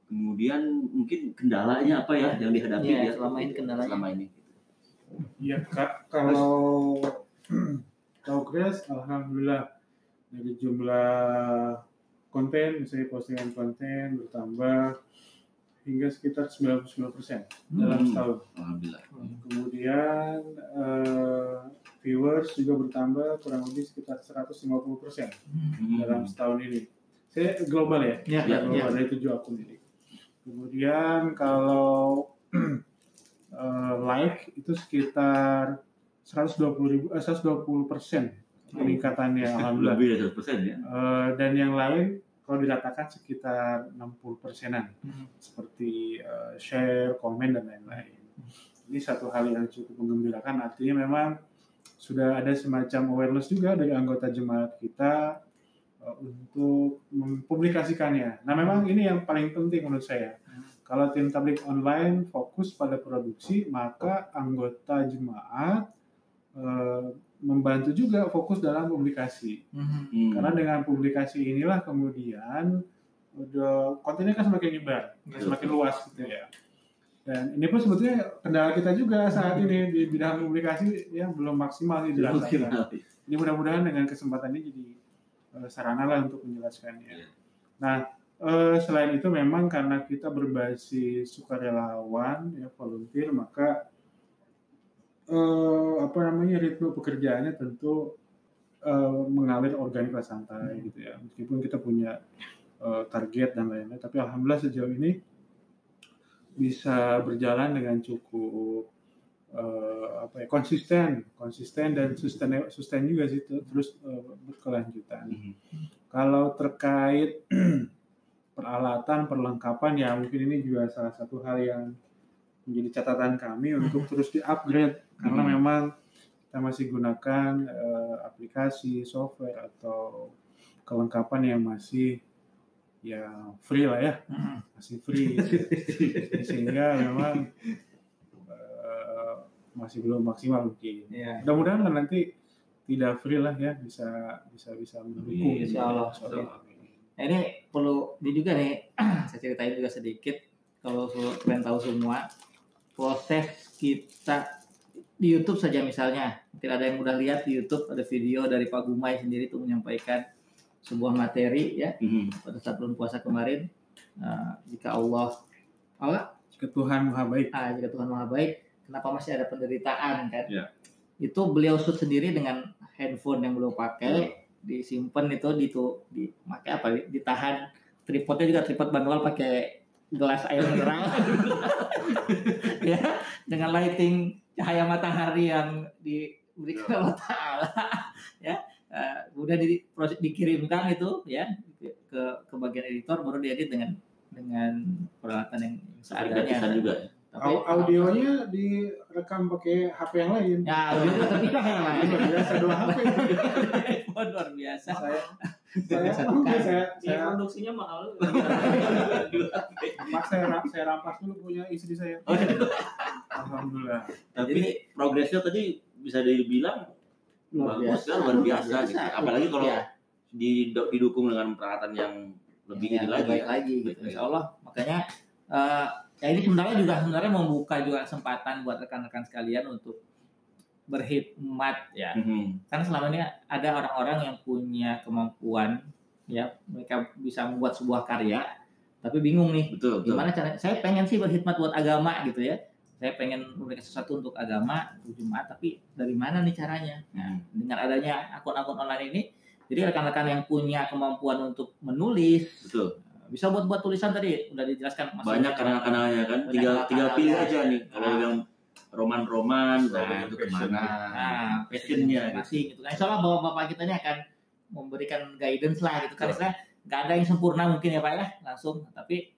Speaker 3: Kemudian mungkin kendalanya apa ya yang dihadapi
Speaker 2: Iya,
Speaker 3: ya
Speaker 2: selama ini kendalanya.
Speaker 3: Selama ini.
Speaker 4: Ya kak, kalau *clears throat* progres, alhamdulillah dari jumlah konten, misalnya postingan konten bertambah hingga sekitar 99% dalam
Speaker 3: Hmm.
Speaker 4: setahun.
Speaker 3: Alhamdulillah.
Speaker 4: Kemudian eh, viewers juga bertambah kurang lebih sekitar 150%
Speaker 3: Hmm.
Speaker 4: dalam setahun ini. Saya global ya,
Speaker 2: Ya,
Speaker 3: Ya,
Speaker 4: global dari tujuh akun ini. Kemudian kalau *clears throat* eh, like itu sekitar 120 ribu, eh, 120 persen peningkatannya alhamdulillah.
Speaker 3: Lebih dari 100% ya.
Speaker 4: Eh, dan yang lain kalau dikatakan sekitar 60 persenan
Speaker 2: Hmm.
Speaker 4: seperti eh, share, komen dan lain-lain. Ini satu hal yang cukup menggembirakan artinya memang sudah ada semacam awareness juga dari anggota jemaat kita eh, untuk mempublikasikannya. Nah, memang ini yang paling penting menurut saya. Kalau tim tablik online fokus pada produksi, maka anggota jemaat eh, membantu juga fokus dalam publikasi.
Speaker 3: Hmm.
Speaker 4: Karena dengan publikasi inilah kemudian udah kontennya kan semakin nyebar, semakin luas gitu ya. Dan ini pun sebetulnya kendala kita juga saat ini di bidang publikasi ya belum maksimal sih dirasakan. Jadi mudah-mudahan dengan kesempatan ini jadi eh, sarana lah untuk menjelaskannya.
Speaker 3: Iya.
Speaker 4: Nah, eh, selain itu memang karena kita berbasis sukarelawan ya volunteer maka eh, apa namanya ritme pekerjaannya tentu mengalir organik lah santai gitu ya. Meskipun kita punya target dan lain-lain, tapi alhamdulillah sejauh ini bisa berjalan dengan cukup eh, apa ya konsisten, konsisten dan sustain sustain juga sih ter- terus eh, berkelanjutan.
Speaker 3: Mhm.
Speaker 4: Kalau terkait *clears throat* peralatan, perlengkapan ya mungkin ini juga salah satu hal yang menjadi catatan kami untuk terus di-upgrade karena
Speaker 3: Hmm.
Speaker 4: memang kita masih gunakan eh, aplikasi, software atau kelengkapan yang masih ya free lah ya,
Speaker 2: Hmm.
Speaker 4: masih free *laughs* sehingga memang eh, masih belum maksimal mungkin.
Speaker 2: Iya.
Speaker 4: Mudah-mudahan nanti tidak free lah ya bisa bisa bisa mendukung.
Speaker 2: Iya, insya Allah.
Speaker 4: Soal ini.
Speaker 2: Nah, ini perlu di juga nih, *clears throat* saya ceritain juga sedikit kalau kalian tahu semua proses kita di YouTube saja misalnya, mungkin ada yang udah lihat di YouTube ada video dari Pak Gumai sendiri tuh menyampaikan sebuah materi ya
Speaker 3: Mhm.
Speaker 2: pada saat bulan puasa kemarin. Nah, jika Allah Allah
Speaker 4: Jika Tuhan maha baik.
Speaker 2: ah, jika Tuhan maha baik, kenapa masih ada penderitaan kan?
Speaker 3: Ya.
Speaker 2: Itu beliau shoot sendiri dengan handphone yang beliau pakai, disimpan itu ditu dipakai apa? Ditahan tripodnya juga tripod manual pakai gelas air mineral. *laughs* ya, dengan lighting cahaya matahari yang diberikan Allah Taala ya. Eh, kemudian di, proses dikirimkan itu ya ke ke bagian editor baru diedit dengan dengan peralatan yang seadanya.
Speaker 3: Juga ya.
Speaker 2: Tapi
Speaker 4: Au- audionya direkam pakai HP yang lain.
Speaker 2: Ya, audio juga terpisah ya, Pak.
Speaker 4: Luar biasa dua HP. *laughs*
Speaker 2: Oh, luar biasa.
Speaker 4: saya saya saya
Speaker 7: Ini
Speaker 4: saya
Speaker 7: produksinya mahal. *laughs*
Speaker 4: Pak, saya saya rampas dulu punya istri saya.
Speaker 3: Oh, iya.
Speaker 4: Alhamdulillah.
Speaker 3: Tapi progresnya tadi bisa dibilang
Speaker 2: Luar
Speaker 3: bagus
Speaker 2: biasa.
Speaker 3: kan luar biasa gitu. Apalagi kalau
Speaker 2: Iya.
Speaker 3: dido- didukung dengan peralatan yang lebih
Speaker 2: Ya,
Speaker 3: ini lagi.
Speaker 2: baik
Speaker 3: ya.
Speaker 2: lagi gitu.
Speaker 3: Baik
Speaker 2: Insya Allah. Makanya eh, ya ini sebenarnya juga sebenarnya membuka juga kesempatan buat rekan-rekan sekalian untuk berkhidmat ya.
Speaker 3: Mhm.
Speaker 2: Kan selama ini ada orang-orang yang punya kemampuan ya mereka bisa membuat sebuah karya tapi bingung nih
Speaker 3: Betul, betul.
Speaker 2: gimana caranya saya pengen sih berkhidmat buat agama gitu ya saya pengen memberikan sesuatu untuk agama untuk jemaat tapi dari mana nih caranya nah, dengan adanya akun-akun online ini jadi rekan-rekan yang punya kemampuan untuk menulis
Speaker 3: Betul.
Speaker 2: bisa buat buat tulisan tadi udah dijelaskan maksudnya.
Speaker 3: Banyak kanal-kanalnya kan.
Speaker 2: Banyak
Speaker 3: Tinggal tinggal
Speaker 2: kanalnya.
Speaker 3: pilih aja nih. Kalau
Speaker 2: Nah.
Speaker 3: yang roman-roman, nah
Speaker 1: Roman
Speaker 3: itu
Speaker 1: ke
Speaker 3: mana?
Speaker 2: nah
Speaker 3: passionnya gitu.
Speaker 2: masing gitu kan insya Allah bapak-bapak kita ini akan memberikan guidance lah gitu kan nggak ada yang sempurna mungkin ya pak ya langsung tapi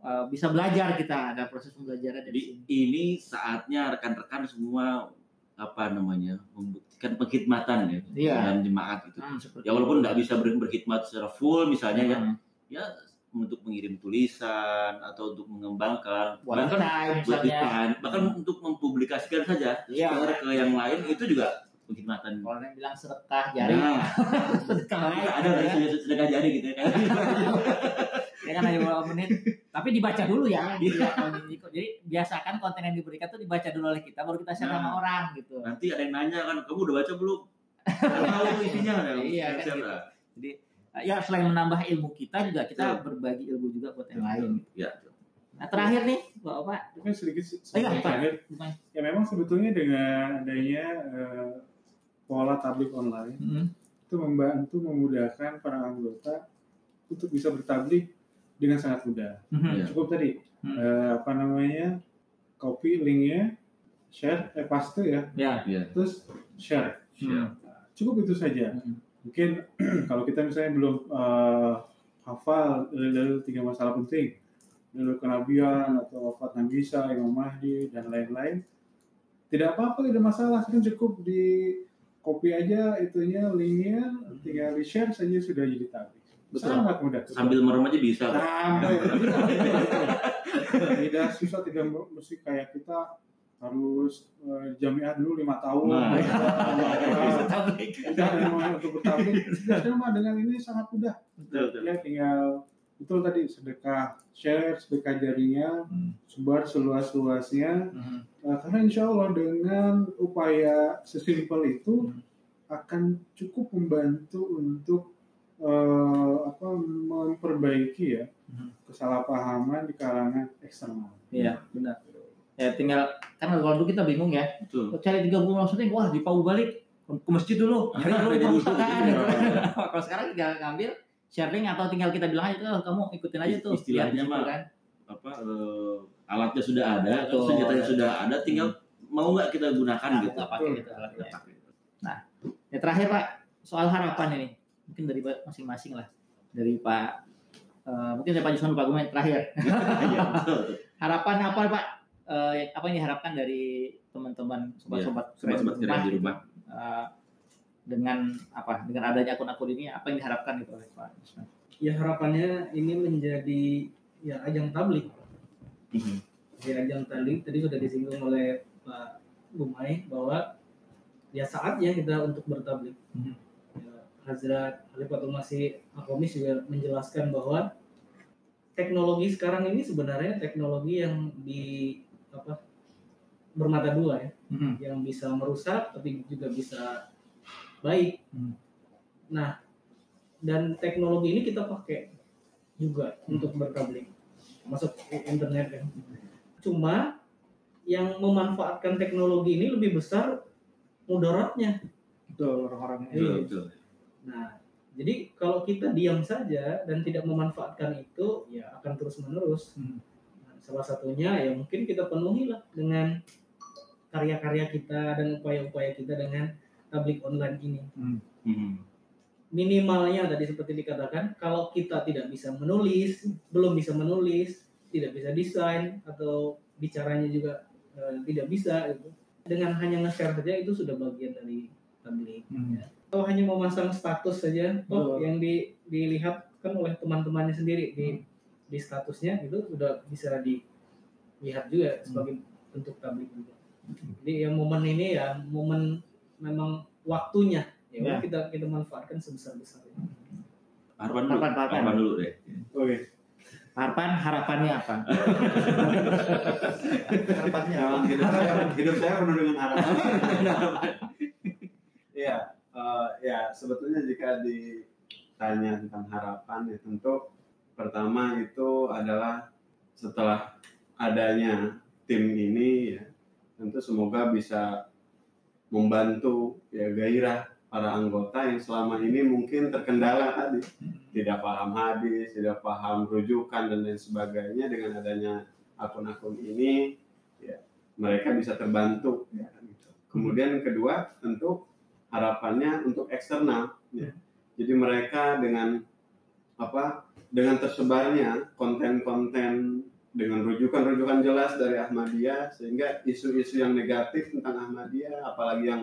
Speaker 2: eh, bisa belajar kita ada proses pembelajaran dari
Speaker 3: ini saatnya rekan-rekan semua apa namanya membuktikan pengkhidmatan ya
Speaker 2: Iya.
Speaker 3: dalam jemaat itu.
Speaker 2: Hmm,
Speaker 3: Ya walaupun nggak bisa ber- berkhidmat secara full misalnya ya,
Speaker 2: Hmm.
Speaker 3: ya untuk mengirim tulisan atau untuk mengembangkan
Speaker 2: buat
Speaker 3: bahkan buat bahkan untuk mempublikasikan saja
Speaker 2: Iya.
Speaker 3: ke yang lain itu juga pengkhidmatan.
Speaker 2: kalau yang bilang sedekah jari
Speaker 3: Nah, *laughs*
Speaker 2: sedekah
Speaker 3: ada
Speaker 2: ya.
Speaker 3: sedekah jari gitu ya kan. *laughs*
Speaker 2: ya kan hanya beberapa menit tapi dibaca dulu ya
Speaker 3: Iya.
Speaker 2: Jadi, jadi biasakan konten yang diberikan tuh dibaca dulu oleh kita baru kita share sama
Speaker 3: Nah.
Speaker 2: orang gitu
Speaker 3: Nanti ada yang nanya kan, kamu udah baca belum? Tahu *laughs* isinya kan.
Speaker 2: Iya, kan gitu.
Speaker 3: lah.
Speaker 2: ya selain menambah ilmu kita juga kita
Speaker 3: Betul.
Speaker 2: berbagi ilmu juga buat yang lain
Speaker 3: Ya.
Speaker 2: nah terakhir nih bapak
Speaker 4: Mungkin sedikit
Speaker 2: Oh, iya,
Speaker 4: sedikit
Speaker 2: Pak.
Speaker 4: terakhir.
Speaker 2: Bukan.
Speaker 4: Ya memang sebetulnya dengan adanya eh, pola tablik online
Speaker 2: Hmm.
Speaker 4: itu membantu memudahkan para anggota untuk bisa bertablik dengan sangat mudah.
Speaker 2: Hmm.
Speaker 3: Iya.
Speaker 4: Cukup tadi
Speaker 2: Hmm.
Speaker 4: eh, apa namanya copy linknya, share, eh paste ya,
Speaker 2: ya
Speaker 4: terus share.
Speaker 2: Hmm.
Speaker 4: Nah, cukup itu saja.
Speaker 2: Hmm.
Speaker 4: Mungkin *clears throat* kalau kita misalnya belum eh, hafal dalil tiga masalah penting, dalil kenabian atau wafat Nabi Isa, Imam Mahdi dan lain-lain, tidak apa-apa, tidak masalah. Kan cukup di copy aja itunya linknya tinggal di share saja sudah jadi tablik
Speaker 3: Betul.
Speaker 4: sangat mudah
Speaker 3: Sambil merem aja bisa.
Speaker 4: Sampai *laughs* tidak susah tidak mesti kayak kita harus eh, jamiah dulu lima tahun
Speaker 3: Nah.
Speaker 2: Bisa tablik.
Speaker 4: tidak memang untuk mah dengan ini sangat mudah
Speaker 3: Betul, betul.
Speaker 4: ya tinggal betul tadi sedekah share sedekah jarinya
Speaker 2: Hmm.
Speaker 4: sebar seluas-luasnya
Speaker 2: Hmm.
Speaker 4: Nah, karena insya Allah dengan upaya sesimpel itu
Speaker 2: Hmm.
Speaker 4: akan cukup membantu untuk eh, apa memperbaiki ya
Speaker 2: Hmm.
Speaker 4: kesalahpahaman di kalangan eksternal.
Speaker 2: Iya, benar. Ya tinggal kan kalau dulu kita bingung ya.
Speaker 3: Betul.
Speaker 2: Cari tiga bulan maksudnya wah di Pau balik ke masjid dulu. Akhirnya dulu di perpustakaan. gitu. Kalau sekarang tinggal ngambil sharing atau tinggal kita bilang aja tuh kamu ikutin aja tuh.
Speaker 3: Istilahnya mah,
Speaker 2: kan.
Speaker 3: Apa eh, alatnya sudah ada,
Speaker 2: Betul.
Speaker 3: senjatanya sudah ada, tinggal mau nggak kita gunakan
Speaker 2: Nah,
Speaker 3: gitu.
Speaker 2: kita pakai gitu
Speaker 3: Kita
Speaker 2: alatnya.
Speaker 3: pakai.
Speaker 2: Ya terakhir Pak, soal harapan ini. Mungkin dari masing-masing lah. Dari Pak eh, mungkin dari Pak Jusman Pak Gumen terakhir. *laughs*
Speaker 3: Iya.
Speaker 2: Harapan apa Pak? Eh, apa yang diharapkan dari teman-teman sobat-sobat
Speaker 3: Sobat-sobat keren di rumah.
Speaker 2: eh, dengan apa? Dengan adanya akun-akun ini apa yang diharapkan gitu oleh Pak Jusman?
Speaker 5: Ya harapannya ini menjadi ya ajang tablik.
Speaker 3: Mhm.
Speaker 5: Ya ajang tablik tadi sudah disinggung oleh Pak Gumai bahwa ya saatnya kita untuk bertablik.
Speaker 2: Mhm.
Speaker 5: Ya, Hazrat Khalifatul Masih Akomis juga menjelaskan bahwa teknologi sekarang ini sebenarnya teknologi yang di apa bermata dua ya
Speaker 2: Mhm.
Speaker 5: yang bisa merusak tapi juga bisa baik.
Speaker 2: Hmm.
Speaker 5: Nah, dan teknologi ini kita pakai juga
Speaker 2: Hmm.
Speaker 5: untuk bertablik, masuk internet kan. Cuma yang memanfaatkan teknologi ini lebih besar mudaratnya.
Speaker 2: Betul orang-orang
Speaker 3: Betul, betul.
Speaker 5: Nah, jadi kalau kita diam saja dan tidak memanfaatkan itu, ya akan terus menerus.
Speaker 2: Hmm.
Speaker 5: Nah, salah satunya ya mungkin kita penuhi lah dengan karya-karya kita dan upaya-upaya kita dengan tablik online ini.
Speaker 3: Mhm.
Speaker 5: Minimalnya tadi seperti dikatakan, kalau kita tidak bisa menulis, belum bisa menulis, tidak bisa desain atau bicaranya juga eh, tidak bisa gitu. Dengan hanya nge-share saja itu sudah bagian dari tablik.
Speaker 2: Hmm.
Speaker 5: ya. Kalau hanya memasang status saja,
Speaker 2: Betul.
Speaker 5: yang di, dilihat kan oleh teman-temannya sendiri di di statusnya itu sudah bisa dilihat juga sebagai bentuk tablik juga. Jadi ya momen ini ya momen memang waktunya ya,
Speaker 2: Ya.
Speaker 5: kita kita manfaatkan sebesar besarnya.
Speaker 3: Harapan dulu.
Speaker 2: Harapan, harapan.
Speaker 3: Harapan dulu deh.
Speaker 4: Oke,
Speaker 2: Harapan *laughs* harapannya apa?
Speaker 8: Harapannya apa?
Speaker 6: Memang hidup saya, hidup saya penuh dengan harapan. *laughs* Eh, ya sebetulnya jika ditanya tentang harapan ya tentu pertama itu adalah setelah adanya tim ini ya tentu semoga bisa membantu ya gairah para anggota yang selama ini mungkin terkendala tadi tidak paham hadis, tidak paham rujukan dan lain sebagainya dengan adanya akun-akun ini ya mereka bisa terbantu ya gitu. Kemudian kedua tentu harapannya untuk eksternal ya. Jadi mereka dengan apa dengan tersebarnya konten-konten dengan rujukan-rujukan jelas dari Ahmadiyah sehingga isu-isu yang negatif tentang Ahmadiyah apalagi yang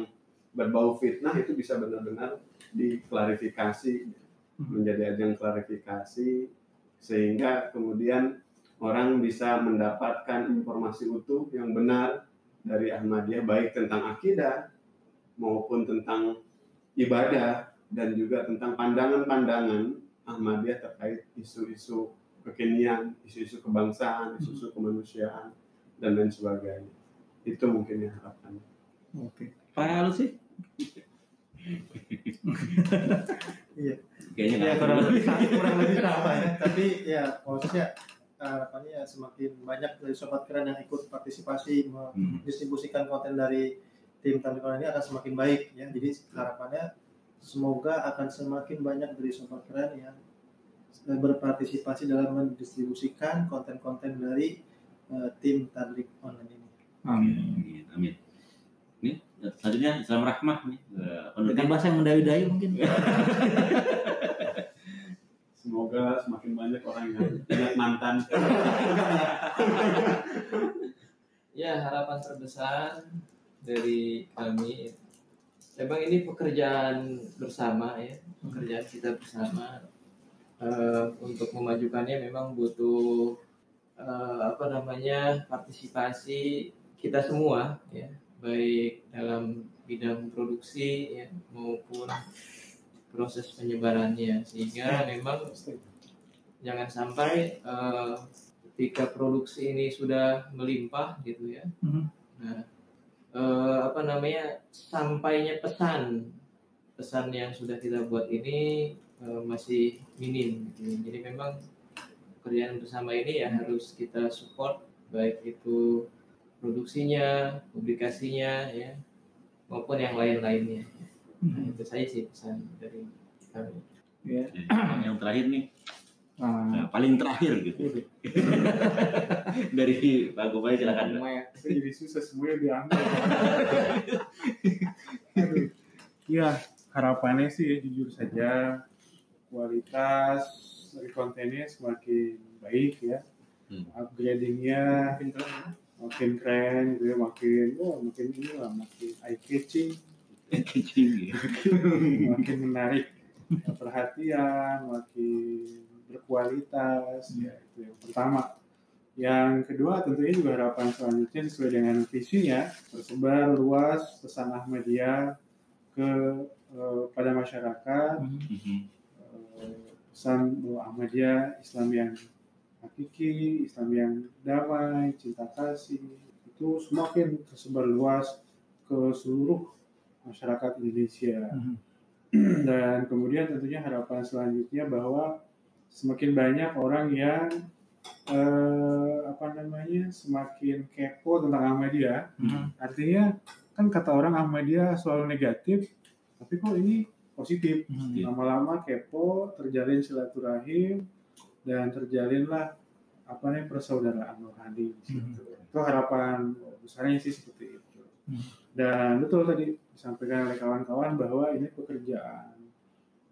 Speaker 6: berbau fitnah itu bisa benar-benar diklarifikasi menjadi ajang klarifikasi sehingga kemudian orang bisa mendapatkan informasi utuh yang benar dari Ahmadiyah baik tentang akidah maupun tentang ibadah dan juga tentang pandangan-pandangan Ahmadiyah terkait isu-isu kekinian, isu-isu kebangsaan, isu-isu kemanusiaan dan lain sebagainya. Itu mungkin yang harapannya.
Speaker 2: Oke. Pak Lutfi?
Speaker 3: Kayaknya
Speaker 8: Ya
Speaker 3: nggak
Speaker 8: kurang
Speaker 3: perlu.
Speaker 8: lebih sama, kurang lebih sama ya. *laughs* Tapi ya maksudnya harapannya ya semakin banyak dari sobat keren yang ikut partisipasi
Speaker 3: Mhm.
Speaker 8: mendistribusikan konten dari tim Tablik Online ini akan semakin baik ya. Jadi harapannya semoga akan semakin banyak dari sobat keren yang berpartisipasi dalam mendistribusikan konten-konten dari eh, tim Tablik Online ini.
Speaker 3: Amin. Amin. Nih, selanjutnya Islam Rahmah nih. Penutup.
Speaker 2: Dengan bahasa yang mendayu-dayu mungkin. *laughs*
Speaker 6: Semoga semakin banyak orang yang ingat mantan. *laughs*
Speaker 7: Ya harapan terbesar dari kami Memang ini pekerjaan bersama ya, pekerjaan kita bersama. Eh, untuk memajukannya memang butuh eh, apa namanya partisipasi kita semua ya, baik dalam bidang produksi ya, maupun proses penyebarannya sehingga memang jangan sampai eh, ketika produksi ini sudah melimpah gitu ya.
Speaker 8: Mhm.
Speaker 7: Nah, eh, apa namanya sampainya pesan pesan yang sudah kita buat ini eh, masih minim. Jadi memang pekerjaan bersama ini ya harus kita support baik itu produksinya, publikasinya ya maupun yang lain-lainnya. Nah, itu saja sih pesan dari kami.
Speaker 8: Ya.
Speaker 3: Yang terakhir nih
Speaker 2: Ah,
Speaker 3: Nah, paling terakhir gitu. *laughs* Dari Pak Gumai silakan.
Speaker 4: Saya jadi susah semuanya diambil. Aduh. *laughs* Ya, harapannya sih ya, jujur saja kualitas dari kontennya semakin baik ya.
Speaker 3: Hmm.
Speaker 4: Upgradingnya makin keren gitu ya, makin oh makin ini lah, makin eye catching,
Speaker 3: Kucing ya. *laughs*
Speaker 4: makin menarik perhatian, makin berkualitas ya itu yang pertama. Yang kedua tentunya juga harapan selanjutnya sesuai dengan visinya tersebar luas pesan Ahmadiyah ke eh, pada masyarakat
Speaker 3: Mhm.
Speaker 4: eh, pesan bahwa Ahmadiyah Islam yang hakiki, Islam yang damai, cinta kasih itu semakin tersebar luas ke seluruh masyarakat Indonesia.
Speaker 8: Mhm.
Speaker 4: Dan kemudian tentunya harapan selanjutnya bahwa semakin banyak orang yang eh, apa namanya semakin kepo tentang Ahmadiyah.
Speaker 8: Mhm.
Speaker 4: Artinya kan kata orang Ahmadiyah selalu negatif, tapi kok ini positif.
Speaker 8: Mhm.
Speaker 4: Lama-lama kepo, terjalin silaturahim dan terjalinlah apa namanya persaudaraan rohani di situ. Itu harapan besarnya sih seperti itu.
Speaker 8: Hmm.
Speaker 4: Dan betul tadi disampaikan oleh kawan-kawan bahwa ini pekerjaan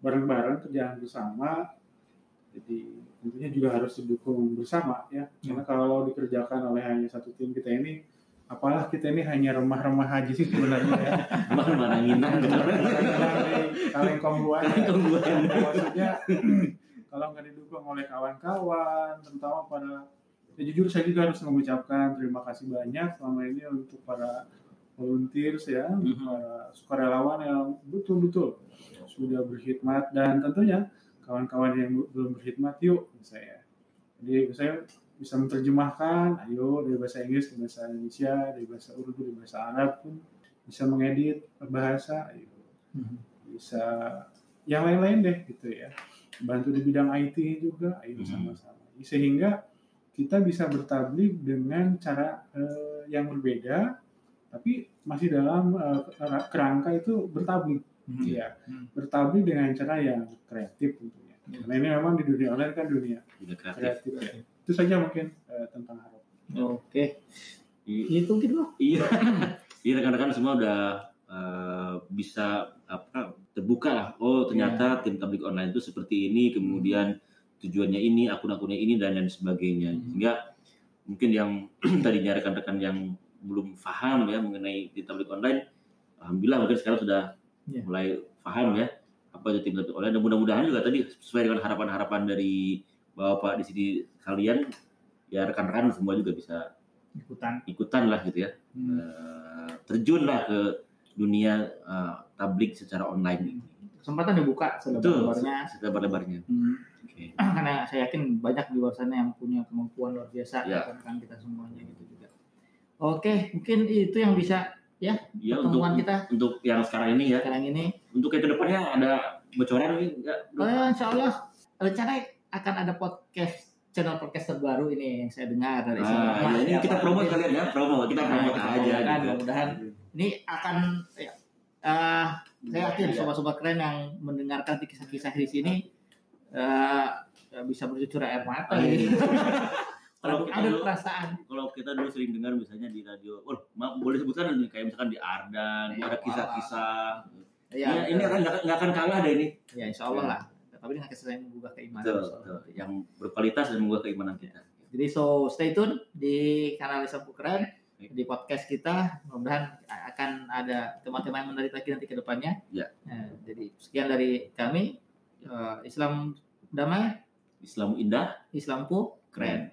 Speaker 4: bareng-bareng, kerjaan bersama. Jadi tentunya juga harus didukung bersama ya. Karena kalau dikerjakan oleh hanya satu tim kita ini, apalah kita ini hanya remah-remah haji sih sebenarnya ya. *laughs*
Speaker 3: Emang mana nginang
Speaker 4: Kaleng kombuan. Maksudnya *clears throat* kalau nggak didukung oleh kawan-kawan, terutama pada ya jujur saya juga harus mengucapkan terima kasih banyak selama ini untuk para volunteers ya, untuk para sukarelawan yang betul-betul sudah berkhidmat dan tentunya kawan-kawan yang belum berkhidmat yuk saya. Jadi saya bisa menerjemahkan, ayo dari bahasa Inggris ke bahasa Indonesia, dari bahasa Urdu, dari bahasa Arab pun bisa mengedit bahasa, ayo
Speaker 8: Mhm.
Speaker 4: bisa yang lain-lain deh gitu ya bantu di bidang IT juga ayo
Speaker 3: Mhm.
Speaker 4: sama-sama sehingga kita bisa bertablik dengan cara eh, yang berbeda tapi masih dalam eh, kerangka itu bertablik
Speaker 8: Mhm.
Speaker 4: ya bertablik dengan cara yang kreatif tentunya karena ini memang di dunia online kan dunia
Speaker 3: kreatif.
Speaker 4: kreatif ya itu saja mungkin eh, tentang harapan
Speaker 2: Oke,
Speaker 3: I-
Speaker 2: itu gitu.
Speaker 3: Iya. *laughs* Iya rekan-rekan semua udah eh, bisa apa terbuka lah. Oh ternyata tim tablik online itu seperti ini, kemudian tujuannya ini, akun-akunnya ini dan lain sebagainya. Sehingga mungkin yang *clears throat* tadinya rekan-rekan yang belum paham ya mengenai tim tablik online, alhamdulillah mungkin sekarang sudah
Speaker 2: Iya.
Speaker 3: mulai paham ya apa itu tim online. Dan mudah-mudahan juga tadi sesuai dengan harapan-harapan dari bapak di sini kalian, ya rekan-rekan semua juga bisa
Speaker 2: Ikutan.
Speaker 3: ikutan lah gitu ya
Speaker 2: Hmm.
Speaker 3: Eh, terjun lah ke dunia eh, tablik secara online ini.
Speaker 2: Kesempatan dibuka selebar-lebarnya.
Speaker 3: selebar-lebarnya.
Speaker 2: Hmm.
Speaker 3: Oke. *clears throat*
Speaker 2: Karena saya yakin banyak di luar sana yang punya kemampuan luar biasa
Speaker 3: Ya.
Speaker 2: rekan kita semuanya gitu juga. Oke, mungkin itu yang bisa
Speaker 3: Ya untuk
Speaker 2: pertemuan kita
Speaker 3: untuk yang sekarang ini ya,
Speaker 2: sekarang ini.
Speaker 3: untuk yang ke depannya ada bocoran nih enggak?
Speaker 2: Oh, insya Allah rencana akan ada podcast channel podcast terbaru ini yang saya dengar dari
Speaker 3: Ah, ya, ini
Speaker 2: Ya,
Speaker 3: kita
Speaker 2: Pak.
Speaker 3: promote kalian ya, promo kita
Speaker 2: Nah,
Speaker 3: promote
Speaker 2: kita
Speaker 3: aja
Speaker 2: promotekan,
Speaker 3: gitu.
Speaker 2: mudah-mudahan ini akan ya, eh, saya yakin sobat-sobat keren yang mendengarkan kisah-kisah di sini eh, bisa bercucur air mata
Speaker 3: Ah, *laughs*
Speaker 2: gitu.
Speaker 3: Kalau kita
Speaker 2: ada
Speaker 3: dulu-
Speaker 2: perasaan.
Speaker 3: Kalau kita dulu sering dengar misalnya di radio, oh, maaf boleh sebutkan nih, kayak misalkan di Ardan,
Speaker 2: Ya,
Speaker 3: ada kisah-kisah.
Speaker 2: Ya,
Speaker 3: Ya, ini akan nggak akan kalah deh ini.
Speaker 2: ya insya Allah lah. Tapi dengan yang menggugah keimanan.
Speaker 3: Betul, betul. Yang berkualitas dan menggugah keimanan kita.
Speaker 2: Jadi so stay tune di kanal Islam Keren. di podcast kita. Mudah-mudahan akan ada tema-tema yang menarik lagi nanti ke depannya.
Speaker 3: Ya.
Speaker 2: Nah, jadi sekian dari kami. Eh, Islam damai,
Speaker 3: Islam indah.
Speaker 2: Islamku keren.